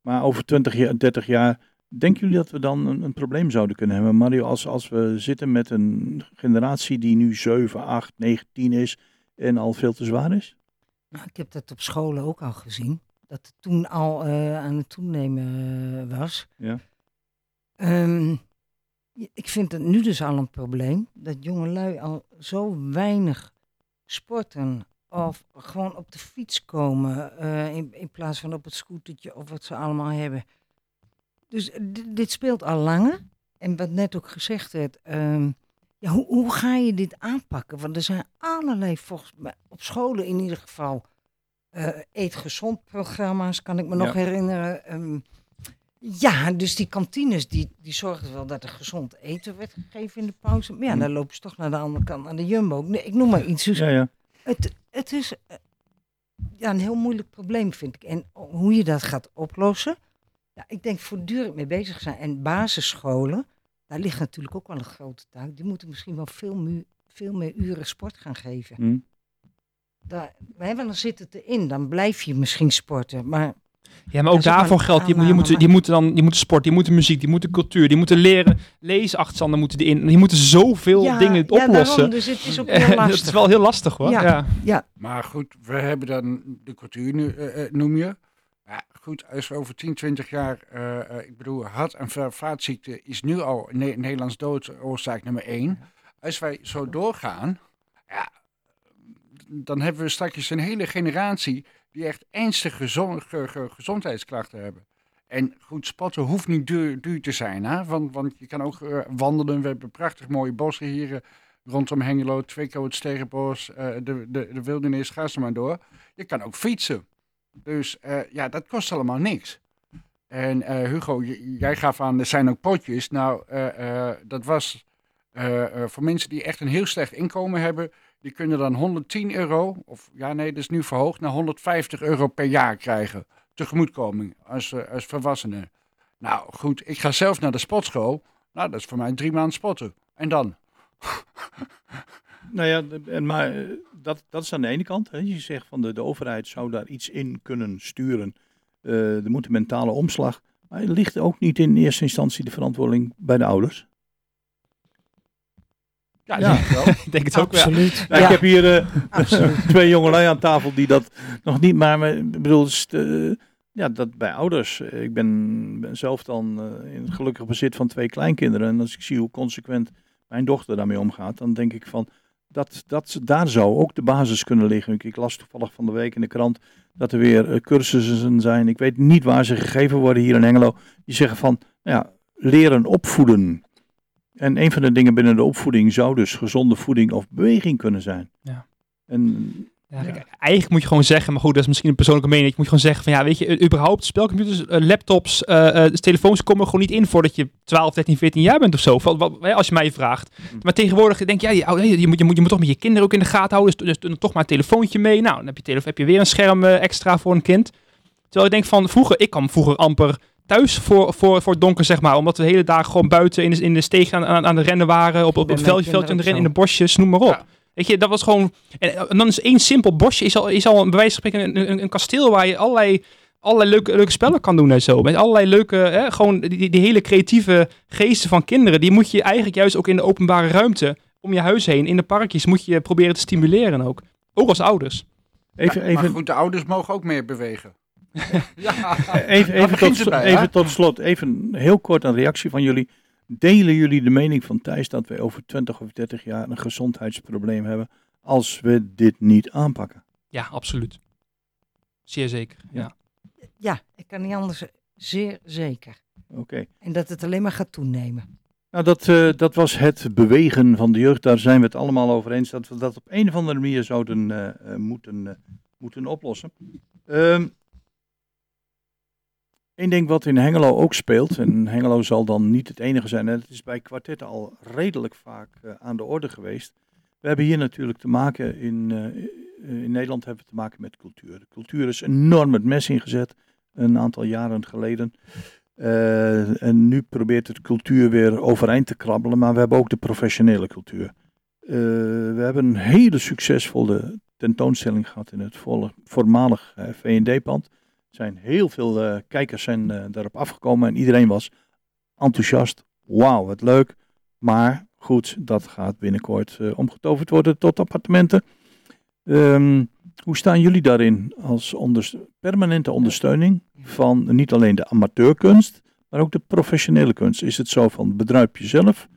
Maar over 20, jaar, 30 jaar, denken jullie dat we dan een, een probleem zouden kunnen hebben? Mario, als, als we zitten met een generatie die nu 7, 8, 9, 10 is en al veel te zwaar is? Nou, ik heb dat op scholen ook al gezien. Dat het toen al eh, aan het toenemen eh, was. Ja. Ehm, ik vind het nu dus al een probleem. Dat jongelui al zo weinig sporten. Of gewoon op de fiets komen. eh, in, in plaats van op het scootertje of wat ze allemaal hebben. Dus eh, di- dit speelt al langer. En wat net ook gezegd werd. ehm, ja, hoe, hoe ga je dit aanpakken? Want er zijn allerlei, volgens mij, op scholen in ieder geval, eh, eet gezond programma's, kan ik me nog Ja. herinneren. Ehm, Ja, dus die kantines die, die zorgden wel dat er gezond eten werd gegeven in de pauze. Maar ja, dan lopen ze toch naar de andere kant, naar de Jumbo. Nee, ik noem maar iets. Dus Ja, ja. het, het is eh, ja, een heel moeilijk probleem, vind ik. En hoe je dat gaat oplossen, ja, ik denk voortdurend mee bezig zijn. En basisscholen, daar ligt natuurlijk ook wel een grote taak. Die moeten misschien wel veel, mu- veel meer uren sport gaan geven. Hm. Daar, hè, want dan zit het erin, dan blijf je misschien sporten. Maar Ja, maar ook daarvoor geldt, die, die, moeten, die moeten dan, die moeten sport, die moeten muziek, die moeten cultuur, die moeten leren, leesachterstanden moeten erin. Die moeten zoveel ja, dingen ja, oplossen. daarom, dus het is ook heel lastig. dat is wel heel lastig hoor. Ja. Ja. Maar goed, we hebben dan de cultuur, nu, eh, eh, noem je. Ja, goed, als we over 10, 20 jaar, eh, eh, ik bedoel, hart- en va- vaatziekte is nu al Ne Nederlands doodoorzaak nummer 1. Als wij zo doorgaan, ja, dan hebben we straks een hele generatie die echt ernstige gezon- ge- ge- gezondheidsklachten hebben. En goed, sporten hoeft niet duur, te zijn, hè? Want, want je kan ook eh, wandelen. We hebben prachtig mooie bossen hier eh, rondom Hengelo, Twicko, het Stegenbos, eh, de, de, de wildernis, ga ze maar door. Je kan ook fietsen. Dus ja, dat kost allemaal niks. En Hugo, jij gaf aan, er zijn ook potjes. Nou, dat was voor mensen die echt een heel slecht inkomen hebben. Die kunnen dan 110 euro, of ja nee, dat is nu verhoogd, naar 150 euro per jaar krijgen. Tegemoetkoming als, eh, als volwassene. Nou goed, ik ga zelf naar de sportschool. Nou, dat is voor mij drie maanden sporten. En dan? Nou ja, maar eh, dat, dat is aan de ene kant. Hè. Je zegt van de, de overheid zou daar iets in kunnen sturen. Eh, er moet een mentale omslag. Maar ligt ook niet in eerste instantie de verantwoording bij de ouders. Ja, Ja. denk ik wel. Ik denk het ook wel. Absoluut. Nou, Ja, Ik heb hier eh, twee jongelui aan tafel die dat nog niet, maar ik bedoel, eh, ja, dat bij ouders. Ik ben, ben zelf dan eh, in het gelukkig bezit van twee kleinkinderen. En als ik zie hoe consequent mijn dochter daarmee omgaat, dan denk ik van, dat, dat, daar zou ook de basis kunnen liggen. Ik, ik las toevallig van de week in de krant dat er weer cursussen zijn. Ik weet niet waar ze gegeven worden hier in Engelo. Die zeggen van, nou ja, leren opvoeden. En een van de dingen binnen de opvoeding zou dus gezonde voeding of beweging kunnen zijn. Ja. En Ja, eigenlijk moet je gewoon zeggen, maar goed, dat is misschien een persoonlijke mening. Je moet gewoon zeggen van ja, weet je, überhaupt spelcomputers, eh, laptops, eh, eh, telefoons komen gewoon niet in voordat je 12, 13, 14 jaar bent of zo. Wat, wat, hè, als je mij vraagt. Maar tegenwoordig denk je, ja, je, moet, je, moet, je moet toch met je kinderen ook in de gaten houden. Dus, dus doe toch maar een telefoontje mee. Nou, dan heb je, telefo- heb je weer een scherm extra voor een kind. Terwijl ik denk van vroeger, ik kwam vroeger amper thuis voor, voor, voor het donker, zeg maar. Omdat we de hele dag gewoon buiten in de, in de steeg aan, aan, aan de rennen waren. Op, op, Bij op het veldje, veldje aan de rennen, in de bosjes, noem maar op. Ja. Weet je, dat was gewoon... En, en dan is één simpel bosje is al, is al bij wijze van spreken een, een, een kasteel waar je allerlei, allerlei leuke, leuke spellen kan doen en zo. Met allerlei leuke, hè, gewoon die, die hele creatieve geesten van kinderen, die moet je eigenlijk juist ook in de openbare ruimte, om je huis heen, in de parkjes, moet je proberen te stimuleren ook. Ook als ouders. even, Ja, even, Maar goed, de ouders mogen ook meer bewegen. ja. even, even, begint tot, even tot slot, even heel kort een reactie van jullie. Delen jullie de mening van Thijs dat wij over 20 of 30 jaar een gezondheidsprobleem hebben als we dit niet aanpakken? Ja, absoluut. Zeer zeker. Ja. Ja, ik kan niet anders. Zeer zeker. Oké. En dat het alleen maar gaat toenemen. Nou, dat, eh, dat was het bewegen van de jeugd. Daar zijn we het allemaal over eens dat we dat op een of andere manier zouden eh, eh, moeten, eh, moeten oplossen. Ehm Eén ding wat in Hengelo ook speelt, en Hengelo zal dan niet het enige zijn, en het is bij kwartetten al redelijk vaak eh, aan de orde geweest. We hebben hier natuurlijk te maken, in, eh, in Nederland hebben we te maken met cultuur. De cultuur is enorm het mes ingezet, een aantal jaren geleden. Eh, en nu probeert het cultuur weer overeind te krabbelen, maar we hebben ook de professionele cultuur. We hebben een hele succesvolle tentoonstelling gehad in het voormalig V&D-pand. Zijn heel veel eh, kijkers zijn, eh, daarop afgekomen en iedereen was enthousiast. Wauw, wat leuk. Maar goed, dat gaat binnenkort eh, omgetoverd worden tot appartementen. Ehm, hoe staan jullie daarin als permanente ondersteuning van niet alleen de amateurkunst, maar ook de professionele kunst? Is het zo van bedruip jezelf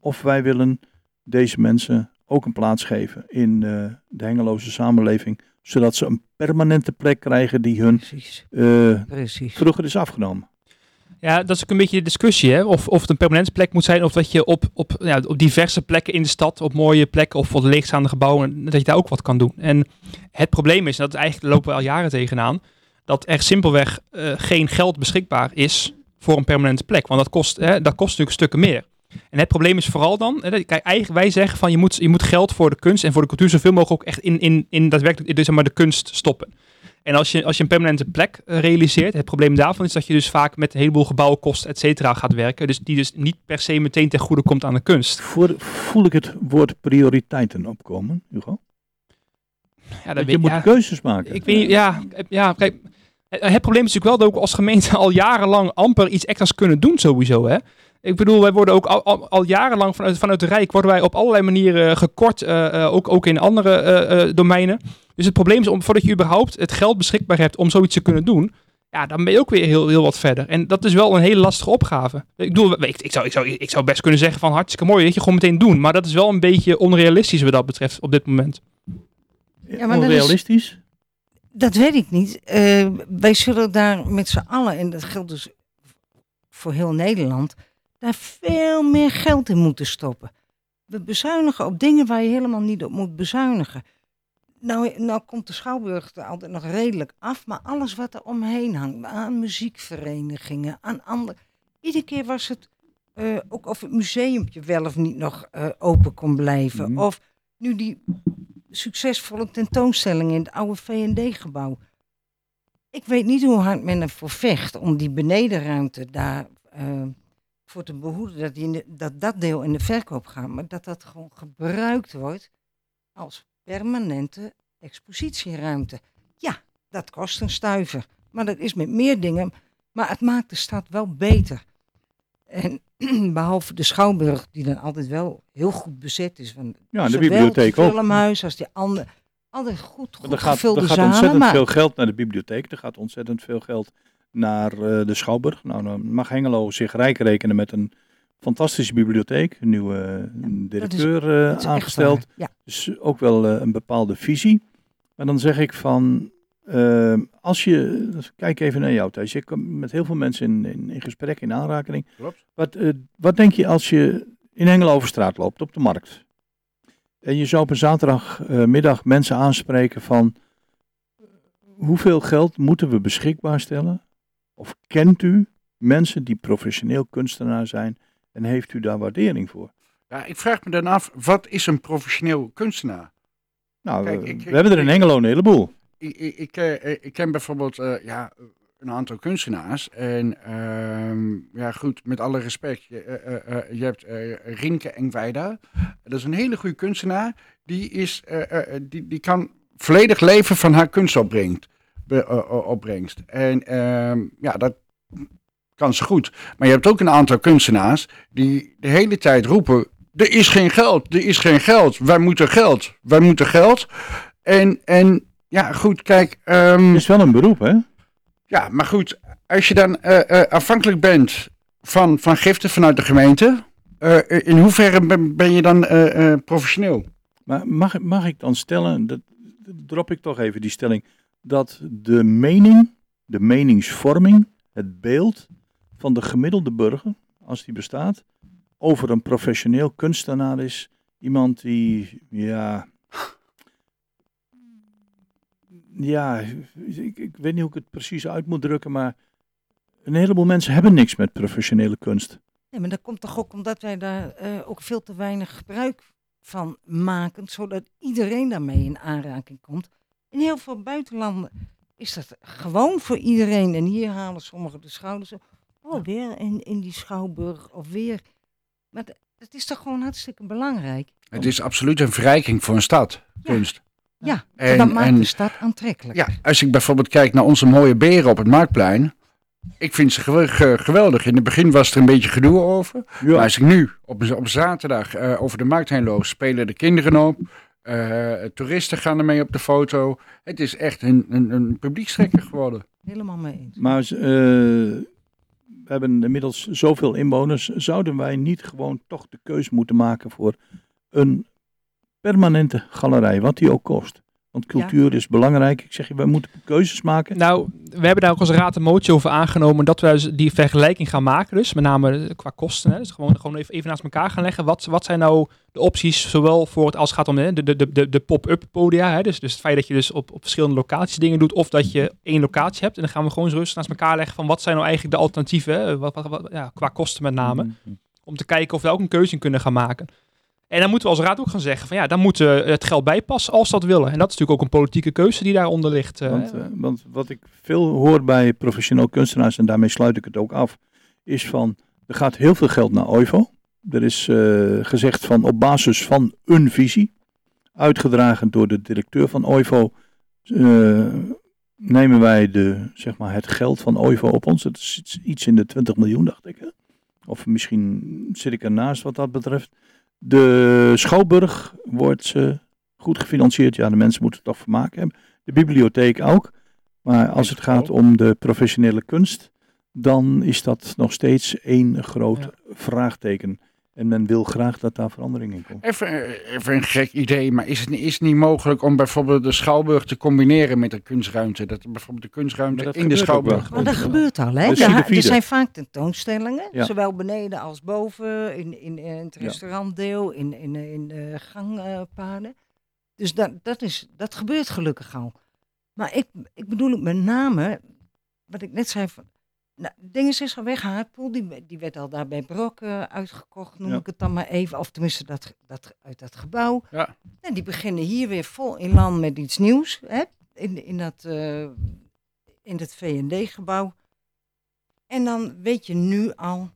of wij willen deze mensen ook een plaats geven in de Hengeloze samenleving, zodat ze een permanente plek krijgen die hun Precies. eh, Precies. vroeger is afgenomen? Ja, dat is ook een beetje de discussie, hè? Of, of het een permanente plek moet zijn, of dat je op, op, ja, op diverse plekken in de stad, op mooie plekken of voor de leegstaande gebouwen, dat je daar ook wat kan doen. En het probleem is, en dat is eigenlijk lopen we al jaren tegenaan, dat er simpelweg eh, geen geld beschikbaar is voor een permanente plek. Want dat kost, hè, dat kost natuurlijk stukken meer. En het probleem is vooral dan, kijk, eigenlijk wij zeggen van je moet, je moet geld voor de kunst en voor de cultuur zoveel mogelijk ook echt in, in, in daadwerkelijk dus zeg maar, de kunst stoppen. En als je, als je een permanente plek eh, realiseert, het probleem daarvan is dat je dus vaak met een heleboel gebouwenkosten, et cetera, gaat werken. Dus die dus niet per se meteen ten goede komt aan de kunst. Voor, voel ik het woord prioriteiten opkomen, Hugo? Ja, Dat je weet, moet ja, keuzes maken. ik weet ja, ja, kijk, het het probleem is natuurlijk wel dat we ook als gemeente al jarenlang amper iets extra's kunnen doen sowieso, hè. Ik bedoel, wij worden ook al, al, al jarenlang vanuit, vanuit de Rijk worden wij op allerlei manieren gekort, eh, eh, ook, ook in andere eh, eh, domeinen. Dus het probleem is, om, voordat je überhaupt het geld beschikbaar hebt om zoiets te kunnen doen, ja, dan ben je ook weer heel, heel wat verder. En dat is wel een hele lastige opgave. Ik bedoel, ik, ik, zou, ik, zou, ik zou best kunnen zeggen van hartstikke mooi, weet je, gewoon meteen doen. Maar dat is wel een beetje onrealistisch wat dat betreft op dit moment. Ja, maar dat is- Onrealistisch? Dat weet ik niet. Eh, wij zullen daar met z'n allen, en dat geldt dus voor heel Nederland, daar veel meer geld in moeten stoppen. We bezuinigen op dingen waar je helemaal niet op moet bezuinigen. Nou, nou komt de Schouwburg er altijd nog redelijk af, maar alles wat er omheen hangt, aan muziekverenigingen, aan andere. Iedere keer was het eh, ook of het museumpje wel of niet nog eh, open kon blijven. Mhm. Of nu die succesvolle tentoonstelling in het oude V&D-gebouw. Ik weet niet hoe hard men ervoor vecht om die benedenruimte daar eh, voor te behoeden. Dat, die de- dat dat deel in de verkoop gaat, maar dat dat gewoon gebruikt wordt als permanente expositieruimte. Ja, dat kost een stuiver. Maar dat is met meer dingen. Maar het maakt de stad wel beter. En behalve de Schouwburg, die dan altijd wel heel goed bezet is. Van Ja, de bibliotheek het ook. filmhuis als die andere. Altijd goed, goed er gaat, gevulde er gaat zalen. ontzettend Maar veel geld naar de bibliotheek. Er gaat ontzettend veel geld naar eh, de Schouwburg. Nou, dan mag Hengelo zich rijk rekenen met een fantastische bibliotheek. Een nieuwe eh, directeur eh, dat is echt aangesteld. Ja. Dus ook wel eh, een bepaalde visie. Maar dan zeg ik van, als je, kijk even naar jou Thijs. Je komt met heel veel mensen in, in, in gesprek, in aanraking. Klopt. Wat, wat denk je als je in Hengelo over straat loopt, op de markt? En je zou op een zaterdagmiddag mensen aanspreken van, hoeveel geld moeten we beschikbaar stellen? Of kent u mensen die professioneel kunstenaar zijn en heeft u daar waardering voor? Ja, ik vraag me dan af, wat is een professioneel kunstenaar? Nou, Kijk, we, ik- we hebben er in Hengelo een heleboel. Ik, ik, ik, eh, ik ken bijvoorbeeld eh, ja, een aantal kunstenaars. En ehm, ja, goed, met alle respect. Je, eh, eh, eh, je hebt eh Rinke Engwijda. Dat is een hele goede kunstenaar. Die, is, eh, eh, die, die kan volledig leven van haar eh, eh, opbrengst. En ehm, ja, dat kan ze goed. Maar je hebt ook een aantal kunstenaars die de hele tijd roepen... Er is geen geld, er is geen geld. Wij moeten geld, wij moeten geld. En, en ja, goed, kijk... ehm, Het is wel een beroep, hè? ja, maar goed, als je dan eh, eh, afhankelijk bent van, van giften vanuit de gemeente, eh, in hoeverre ben, ben je dan eh, eh, professioneel? Maar mag, mag ik dan stellen, dat drop ik toch even die stelling, dat de mening, de meningsvorming, het beeld van de gemiddelde burger, als die bestaat, over een professioneel kunstenaar is iemand die, ja, ja, ik, ik weet niet hoe ik het precies uit moet drukken, maar een heleboel mensen hebben niks met professionele kunst. Nee, maar dat komt toch ook omdat wij daar eh, ook veel te weinig gebruik van maken, zodat iedereen daarmee in aanraking komt. In heel veel buitenlanden is dat gewoon voor iedereen. En hier halen sommigen de schouders op. Oh, weer in, in die schouwburg of weer. Maar dat, dat is toch gewoon hartstikke belangrijk. Het is absoluut een verrijking voor een stad, kunst. Ja, en, En- dat maakt en- de stad aantrekkelijk. Ja, als ik bijvoorbeeld kijk naar onze mooie beren op het Marktplein. Ik vind ze gew- ge- geweldig. In het begin was er een beetje gedoe over. Maar als ik nu op, op zaterdag eh, over de markt heen loop, spelen de kinderen op. Eh, toeristen gaan ermee op de foto. Het is echt een, een, een publiekstrekker geworden. Helemaal mee eens. Maar eh, we hebben inmiddels zoveel inwoners. Zouden wij niet gewoon toch de keus moeten maken voor een permanente galerij, wat die ook kost? Want cultuur is belangrijk. Ik zeg je, wij moeten keuzes maken. Nou, we hebben daar ook als raad een motie over aangenomen dat we die vergelijking gaan maken. Dus met name qua kosten. Hè. Dus gewoon, gewoon even, even naast elkaar gaan leggen. Wat, wat zijn nou de opties, zowel voor het als het gaat om hè, de, de, de, de, de pop-up podia. Hè. Dus, dus het feit dat je dus op, op verschillende locaties dingen doet. Of dat je één locatie hebt. En dan gaan we gewoon eens rustig naast elkaar leggen van wat zijn nou eigenlijk de alternatieven. Hè. Wat, wat, wat- ja, qua kosten met name. Mhm. Om te kijken of we ook een keuze in kunnen gaan maken. En dan moeten we als raad ook gaan zeggen van ja, dan moet eh, het geld bijpassen als dat willen. En dat is natuurlijk ook een politieke keuze die daaronder ligt. eh. Want, eh, want wat ik veel hoor bij professioneel kunstenaars, en daarmee sluit ik het ook af, is van er gaat heel veel geld naar OIVO. Er is eh, gezegd van op basis van een visie, uitgedragen door de directeur van OIVO, nemen wij de, zeg maar, het geld van OIVO op ons. Het is iets- iets in de 20 miljoen, dacht ik. Hè? Of misschien zit ik ernaast wat dat betreft. De Schouwburg wordt eh, goed gefinancierd. Ja, de mensen moeten het toch vermaken hebben. De bibliotheek ook. Maar als het gaat om de professionele kunst, dan is dat nog steeds één groot Ja. vraagteken. En men wil graag dat daar verandering in komt. Even, even een gek idee, maar is het, is het niet mogelijk om bijvoorbeeld de Schouwburg te combineren met de kunstruimte? Dat bijvoorbeeld de kunstruimte Maar dat in de Schouwburg... Maar dat gebeurt al, hè? Ja, er zijn vaak tentoonstellingen, Ja. zowel beneden als boven, in, in, in het restaurantdeel, in, in, in de gangpaden. Dus dat, dat, is, dat gebeurt gelukkig al. Maar ik, ik bedoel het met name, wat ik net zei, van, nou, Dinges is al weg, Haarpoel, die, die werd al daar bij Brok eh, uitgekocht, noem Ja. ik het dan maar even. Of tenminste dat, dat, uit dat gebouw. Ja. En die beginnen hier weer vol in land met iets nieuws, hè? In, in dat, eh, in het V&D-gebouw. En dan weet je nu al,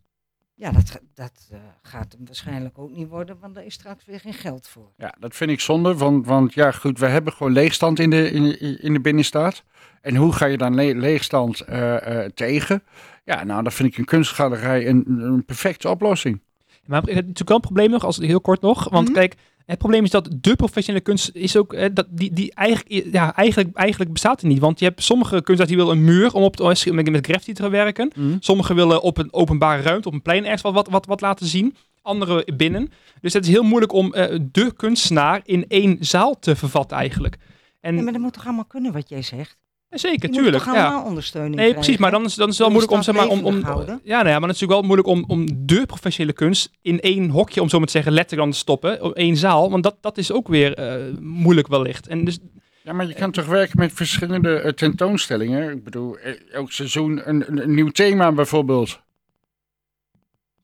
ja, dat, dat eh, gaat hem waarschijnlijk ook niet worden, want daar is straks weer geen geld voor. Ja, dat vind ik zonde, want, want ja goed, we hebben gewoon leegstand in de, in, in de binnenstad. En hoe ga je dan le- leegstand eh, eh, tegen? Ja, nou, dan vind ik een kunstgalerij een, een perfecte oplossing. Maar het is natuurlijk wel een probleem nog, als heel kort nog. Want Mhm. kijk, het probleem is dat de professionele kunst is ook, eh, dat, die, die eigenlijk, ja, eigenlijk, eigenlijk bestaat die niet. Want je hebt sommige kunstenaars die willen een muur om op te, met, met graffiti te werken. Sommigen willen op een openbare ruimte, op een plein ergens wat, wat, wat, wat laten zien. Anderen binnen. Dus het is heel moeilijk om eh, de kunstenaar in één zaal te vervatten eigenlijk. En Ja, maar dat moet toch allemaal kunnen wat jij zegt? Zeker, Je tuurlijk. moet toch ja. allemaal ondersteuning Nee, precies. Maar dan is, dan is het wel moeilijk om, zeg maar, om, om, ja, nou ja, maar het is natuurlijk wel moeilijk om, om de professionele kunst in één hokje, om zo maar te zeggen, letterlijk dan te stoppen, op één zaal. Want dat, dat is ook weer eh, moeilijk wellicht. En dus, Ja, maar je kan toch werken met verschillende eh, tentoonstellingen? Ik bedoel, eh, elk seizoen een, een, een nieuw thema bijvoorbeeld.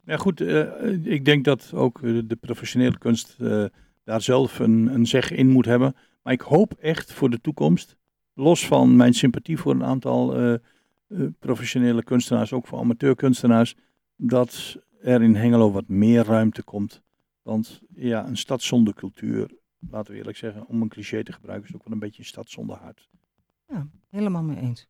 Ja, goed. eh, ik denk dat ook de professionele kunst eh, daar zelf een, een zeg in moet hebben. Maar ik hoop echt voor de toekomst, los van mijn sympathie voor een aantal eh, eh, professionele kunstenaars, ook voor amateurkunstenaars, dat er in Hengelo wat meer ruimte komt. Want ja, een stad zonder cultuur, laten we eerlijk zeggen, om een cliché te gebruiken, is ook wel een beetje een stad zonder hart. Ja, helemaal mee eens.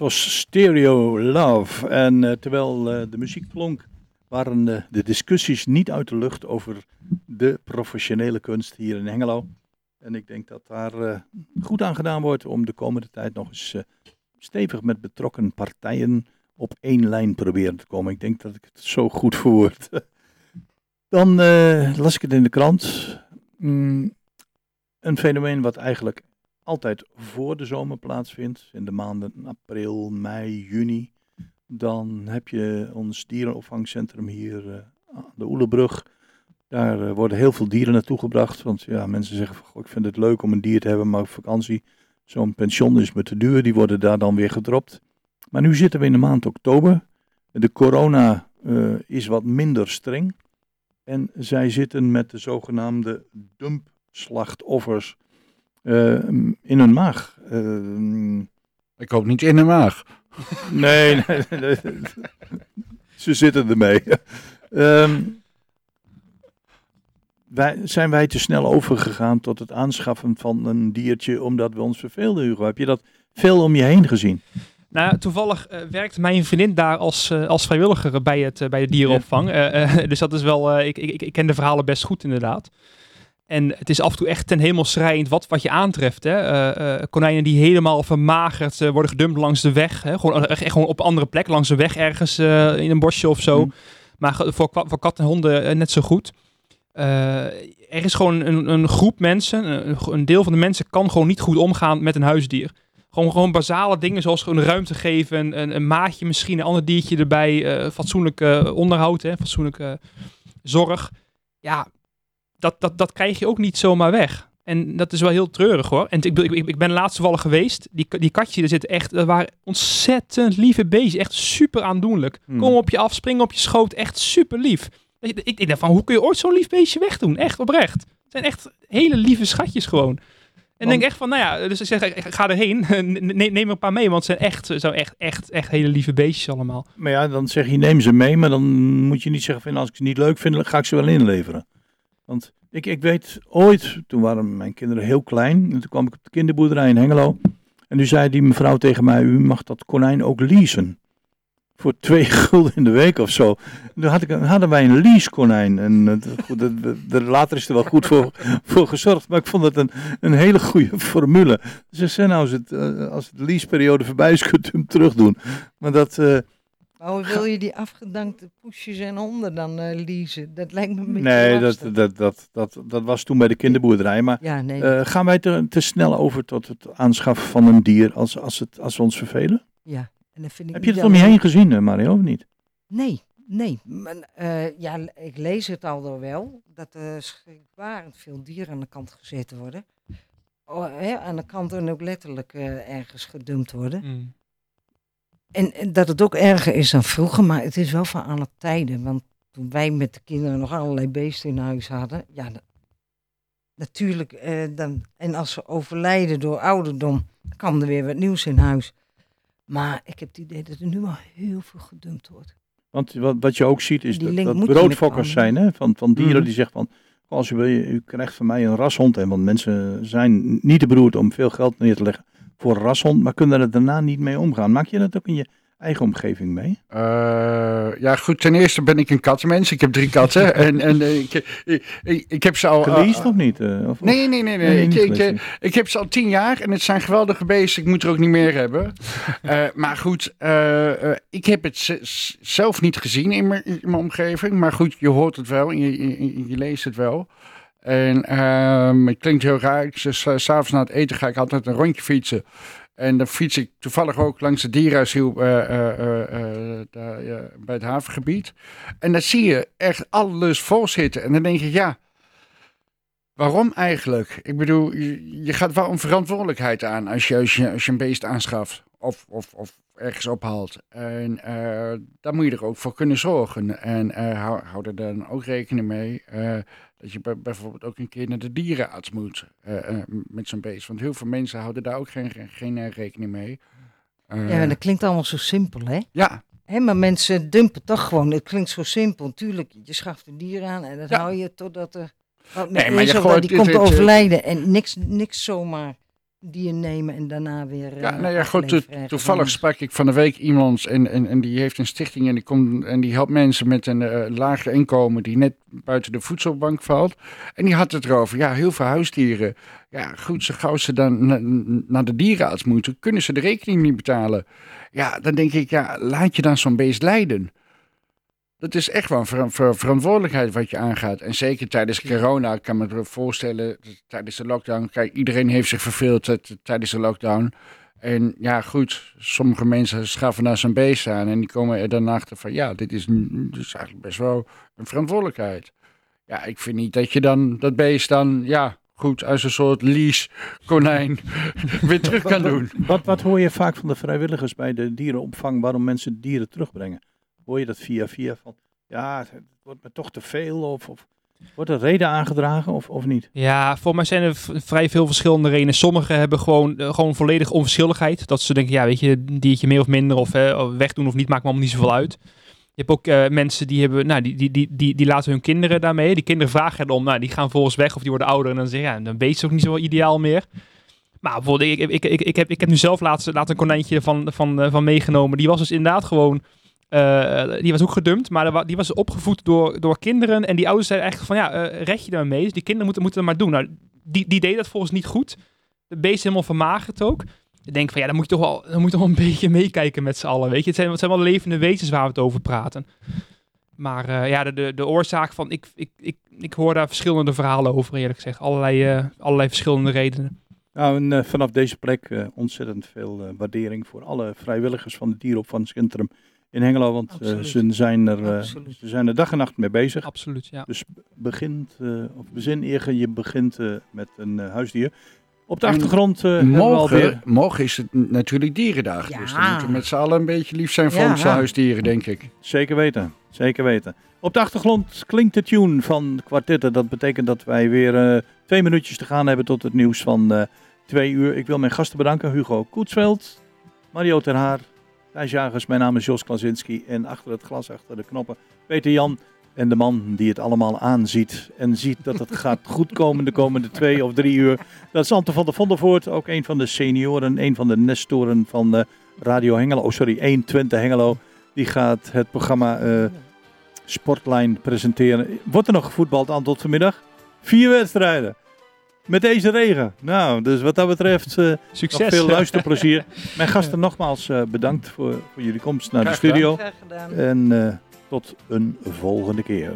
Was Stereo Love. En eh, terwijl eh, de muziek klonk, waren eh, de discussies niet uit de lucht over de professionele kunst hier in Hengelo. En ik denk dat daar goed aan gedaan wordt om de komende tijd nog eens stevig met betrokken partijen op één lijn proberen te komen. Ik denk dat ik het zo goed verwoord. Dan las ik het in de krant. Mm, een fenomeen wat eigenlijk altijd voor de zomer plaatsvindt, in de maanden april, mei, juni. Dan heb je ons dierenopvangcentrum hier eh, aan de Oelebrug. Daar eh, worden heel veel dieren naartoe gebracht. Want ja, mensen zeggen van, "Goh, ik vind het leuk om een dier te hebben, maar op vakantie, zo'n pension is me te duur. Die worden daar dan weer gedropt. Maar nu zitten we in de maand oktober. De corona eh, is wat minder streng. En zij zitten met de zogenaamde dumpslachtoffers in hun maag. Eh, Ik hoop niet in de maag. nee, nee, nee, nee. ze zitten ermee. Ehm, wij, zijn wij te snel overgegaan tot het aanschaffen van een diertje omdat we ons verveelden, Hugo? Heb je dat veel om je heen gezien? Nou, toevallig eh, werkt mijn vriendin daar als, eh, als vrijwilliger bij, het, eh, bij de dierenopvang. Eh, eh, dus dat is wel, eh, ik, ik, ik ken de verhalen best goed inderdaad. En het is af en toe echt ten hemel schrijend wat, wat je aantreft. Hè? Eh, eh, konijnen die helemaal vermagerd eh, worden gedumpt langs de weg. Hè? Gewoon, echt, gewoon op andere plek, langs de weg ergens in een bosje of zo. Mm. Maar voor, voor katten en honden net zo goed. Er is gewoon een, een groep mensen, een, een deel van de mensen kan gewoon niet goed omgaan met een huisdier. Gewoon, gewoon basale dingen zoals gewoon ruimte geven, een, een maatje misschien, een ander diertje erbij, fatsoenlijk eh, onderhoud, hè, fatsoenlijk eh, zorg. Ja, dat, dat, dat krijg je ook niet zomaar weg. En dat is wel heel treurig hoor. En ik, ik, ik ben laatst toevallig geweest. Die, die katje, er zitten echt, dat waren ontzettend lieve beestjes. Echt super aandoenlijk. Hmm. Kom op je af, spring op je schoot. Echt super lief. Ik, dacht van, hoe kun je ooit zo'n lief beestje wegdoen? Echt oprecht. Het zijn echt hele lieve schatjes gewoon. En Want- denk echt van, nou ja, dus ik zeg, ga erheen. Ne- Neem er een paar mee, want het zijn echt, zo echt, echt, echt hele lieve beestjes allemaal. Maar ja, dan zeg je neem ze mee, maar dan moet je niet zeggen van als ik ze niet leuk vind, ga ik ze wel inleveren. Want ik, ik weet ooit, toen waren mijn kinderen heel klein, en toen kwam ik op de kinderboerderij in Hengelo. En nu zei die mevrouw tegen mij, u mag dat konijn ook leasen. Voor twee gulden in de week of zo. Toen had ik, hadden wij een leasekonijn. En eh, later is er wel goed voor, voor gezorgd. Maar ik vond het een, een hele goede formule. Ze zei, nou, als, het, eh, als de leaseperiode voorbij is, kunt u hem terugdoen. Maar dat... eh, Maar hoe wil je die afgedankte poesjes en honden dan eh leasen? Dat lijkt me een beetje Nee, dat, lastig. dat, dat, dat, dat was toen bij de kinderboerderij. Maar Ja, nee. eh, gaan wij te, te snel over tot het aanschaffen van een dier als, als, het, als we ons vervelen? ja. En dat vind ik Heb je het om je heen gezien, eh, Mario, of niet? Nee, nee. Maar, eh, ja, ik lees het al door wel. Dat er schrikbarend veel dieren aan de kant gezet worden. Oh, hè, aan de kant en ook letterlijk ergens gedumpt worden. En, en dat het ook erger is dan vroeger, maar het is wel van alle tijden. Want toen wij met de kinderen nog allerlei beesten in huis hadden, ja, natuurlijk, eh, dan, en als ze overlijden door ouderdom, kwam er weer wat nieuws in huis. Maar ik heb het idee dat er nu al heel veel gedumpt wordt. Want wat, wat je ook ziet is dat, dat broodfokkers zijn hè, van, van dieren Mhm. die zeggen van... "Goh, Als u, wil, u krijgt van mij een rashond. En want mensen zijn niet te beroerd om veel geld neer te leggen voor rashond. Maar kunnen er daarna niet mee omgaan. Maak je dat ook in je eigen omgeving mee? Eh, ja, goed. Ten eerste ben ik een kattenmens. Ik heb drie katten. en en eh, ik, ik, ik, ik heb ze al... eh, Geleased of niet? eh, of, Nee, nee, nee. nee. Nee, ik, ik, eh, ik heb ze al tien jaar en het zijn geweldige beesten. Ik moet er ook niet meer hebben. Eh, maar goed, eh, eh, ik heb het zelf niet gezien in mijn, in mijn omgeving. Maar goed, je hoort het wel en je, je, je leest het wel. En ehm, het klinkt heel raar. Ik zeg, s- S'avonds na het eten ga ik altijd een rondje fietsen. En dan fiets ik toevallig ook langs dierenasiel eh, eh, eh, daar, ja, bij het havengebied. En dan zie je echt alles vol zitten. En dan denk je, ja, waarom eigenlijk? Ik bedoel, je, je gaat wel een verantwoordelijkheid aan als je, als je, als je een beest aanschaft of, of, of ergens ophaalt. En eh daar moet je er ook voor kunnen zorgen. En eh, hou, hou er dan ook rekening mee eh, dat je bij- bijvoorbeeld ook een keer naar de dierenarts moet met zo'n beest. Want heel veel mensen houden daar ook geen, geen, rekening mee. Ja, maar dat klinkt allemaal zo simpel, hè? ja, Hè, maar mensen dumpen toch gewoon. Het klinkt zo simpel. Tuurlijk, je schaft een dier aan en dat Ja. hou je totdat er wat Nee, maar je gooit die komt te overlijden. En niks, niks zomaar dier nemen en daarna weer. Ja, eh, nou ja, goed, to- toevallig sprak ik van de week iemand en, en, en die heeft een stichting en die, komt, en die helpt mensen met een eh, lager inkomen die net buiten de voedselbank valt. En die had het erover, ja, heel veel huisdieren. Ja, goed, zo gauw ze dan na- naar de dierenarts moeten, kunnen ze de rekening niet betalen. Ja, dan denk ik, ja, laat je dan zo'n beest lijden. Dat is echt wel een ver- ver- verantwoordelijkheid wat je aangaat. En zeker tijdens corona, ik kan me voorstellen, tijdens de lockdown. Kijk, iedereen heeft zich verveeld t- tijdens de lockdown. En ja, goed, sommige mensen schaffen daar zo'n beest aan. En die komen er dan achter van, ja, dit is, dit is eigenlijk best wel een verantwoordelijkheid. Ja, ik vind niet dat je dan dat beest dan, ja, goed, als een soort lease konijn weer terug kan doen. Wat, wat hoor je vaak van de vrijwilligers bij de dierenopvang waarom mensen dieren terugbrengen? Hoor je dat via via van ja, het wordt me toch te veel of, of wordt er reden aangedragen of, of niet? Ja, voor mij zijn er vrij veel verschillende redenen. Sommigen hebben gewoon, eh, gewoon volledig onverschilligheid. Dat ze denken, ja, weet je, diertje meer of minder of eh, wegdoen of niet, maakt me allemaal niet zoveel uit. Je hebt ook eh, mensen die hebben, nou, die, die, die, die, die laten hun kinderen daarmee. Die kinderen vragen erom, nou, die gaan volgens weg of die worden ouder. En dan zeggen, ja, dan weet ze ook niet zo ideaal meer. Maar bijvoorbeeld, ik, ik, ik, ik, heb, ik heb nu zelf laatst, laatst een konijntje van, van, eh, van meegenomen. Die was dus inderdaad gewoon, eh, die was ook gedumpt, maar die was opgevoed door, door kinderen. En die ouders zeiden eigenlijk van, ja, eh, red je daarmee? Dus die kinderen moeten, moeten maar doen. Nou, die, die deed dat volgens niet goed. De beest helemaal vermagerd ook. Ik denk van, ja, dan moet je toch wel, dan moet je toch een beetje meekijken met z'n allen, weet je. Het zijn, het zijn wel levende wezens waar we het over praten. Maar eh, ja, de, de, de oorzaak van, ik, ik, ik, ik hoor daar verschillende verhalen over, eerlijk gezegd. Allerlei, allerlei verschillende redenen. Nou, vanaf deze plek ontzettend veel waardering voor alle vrijwilligers van het dieropvangcentrum in Hengelo. Want eh, ze, zijn er, eh, ze zijn er dag en nacht mee bezig. Absoluut, ja. Dus begint, eh, of bezin eer je begint eh, met een huisdier. Op de En achtergrond eh, hebben we Morgen, alweer... morgen is het natuurlijk dierendag. Dus dan moeten we met z'n allen een beetje lief zijn voor Ja. onze huisdieren, denk ik. Zeker weten, zeker weten. Op de achtergrond klinkt de tune van Kwartetten. Dat betekent dat wij weer eh, twee minuutjes te gaan hebben tot het nieuws van eh, twee uur. Ik wil mijn gasten bedanken. Hugo Koetsveld, Mario Terhaar, Thijs Jagers. Mijn naam is Jos Klasinski. En achter het glas, achter de knoppen, Peter Jan. En de man die het allemaal aanziet en ziet dat het gaat goed komen de komende twee of drie uur. Dat is Anton van der Vondervoort, ook een van de senioren, een van de nestoren van eh, Radio Hengelo. Oh, sorry, 120 Hengelo. Die gaat het programma eh, Sportline presenteren. Wordt er nog gevoetbald, Anton, vanmiddag? Vier wedstrijden. Met deze regen. Nou, dus wat dat betreft eh, nog Succes. veel luisterplezier. Mijn gasten nogmaals eh, bedankt voor, voor jullie komst naar de Graag studio. Graag gedaan. En eh, tot een volgende keer.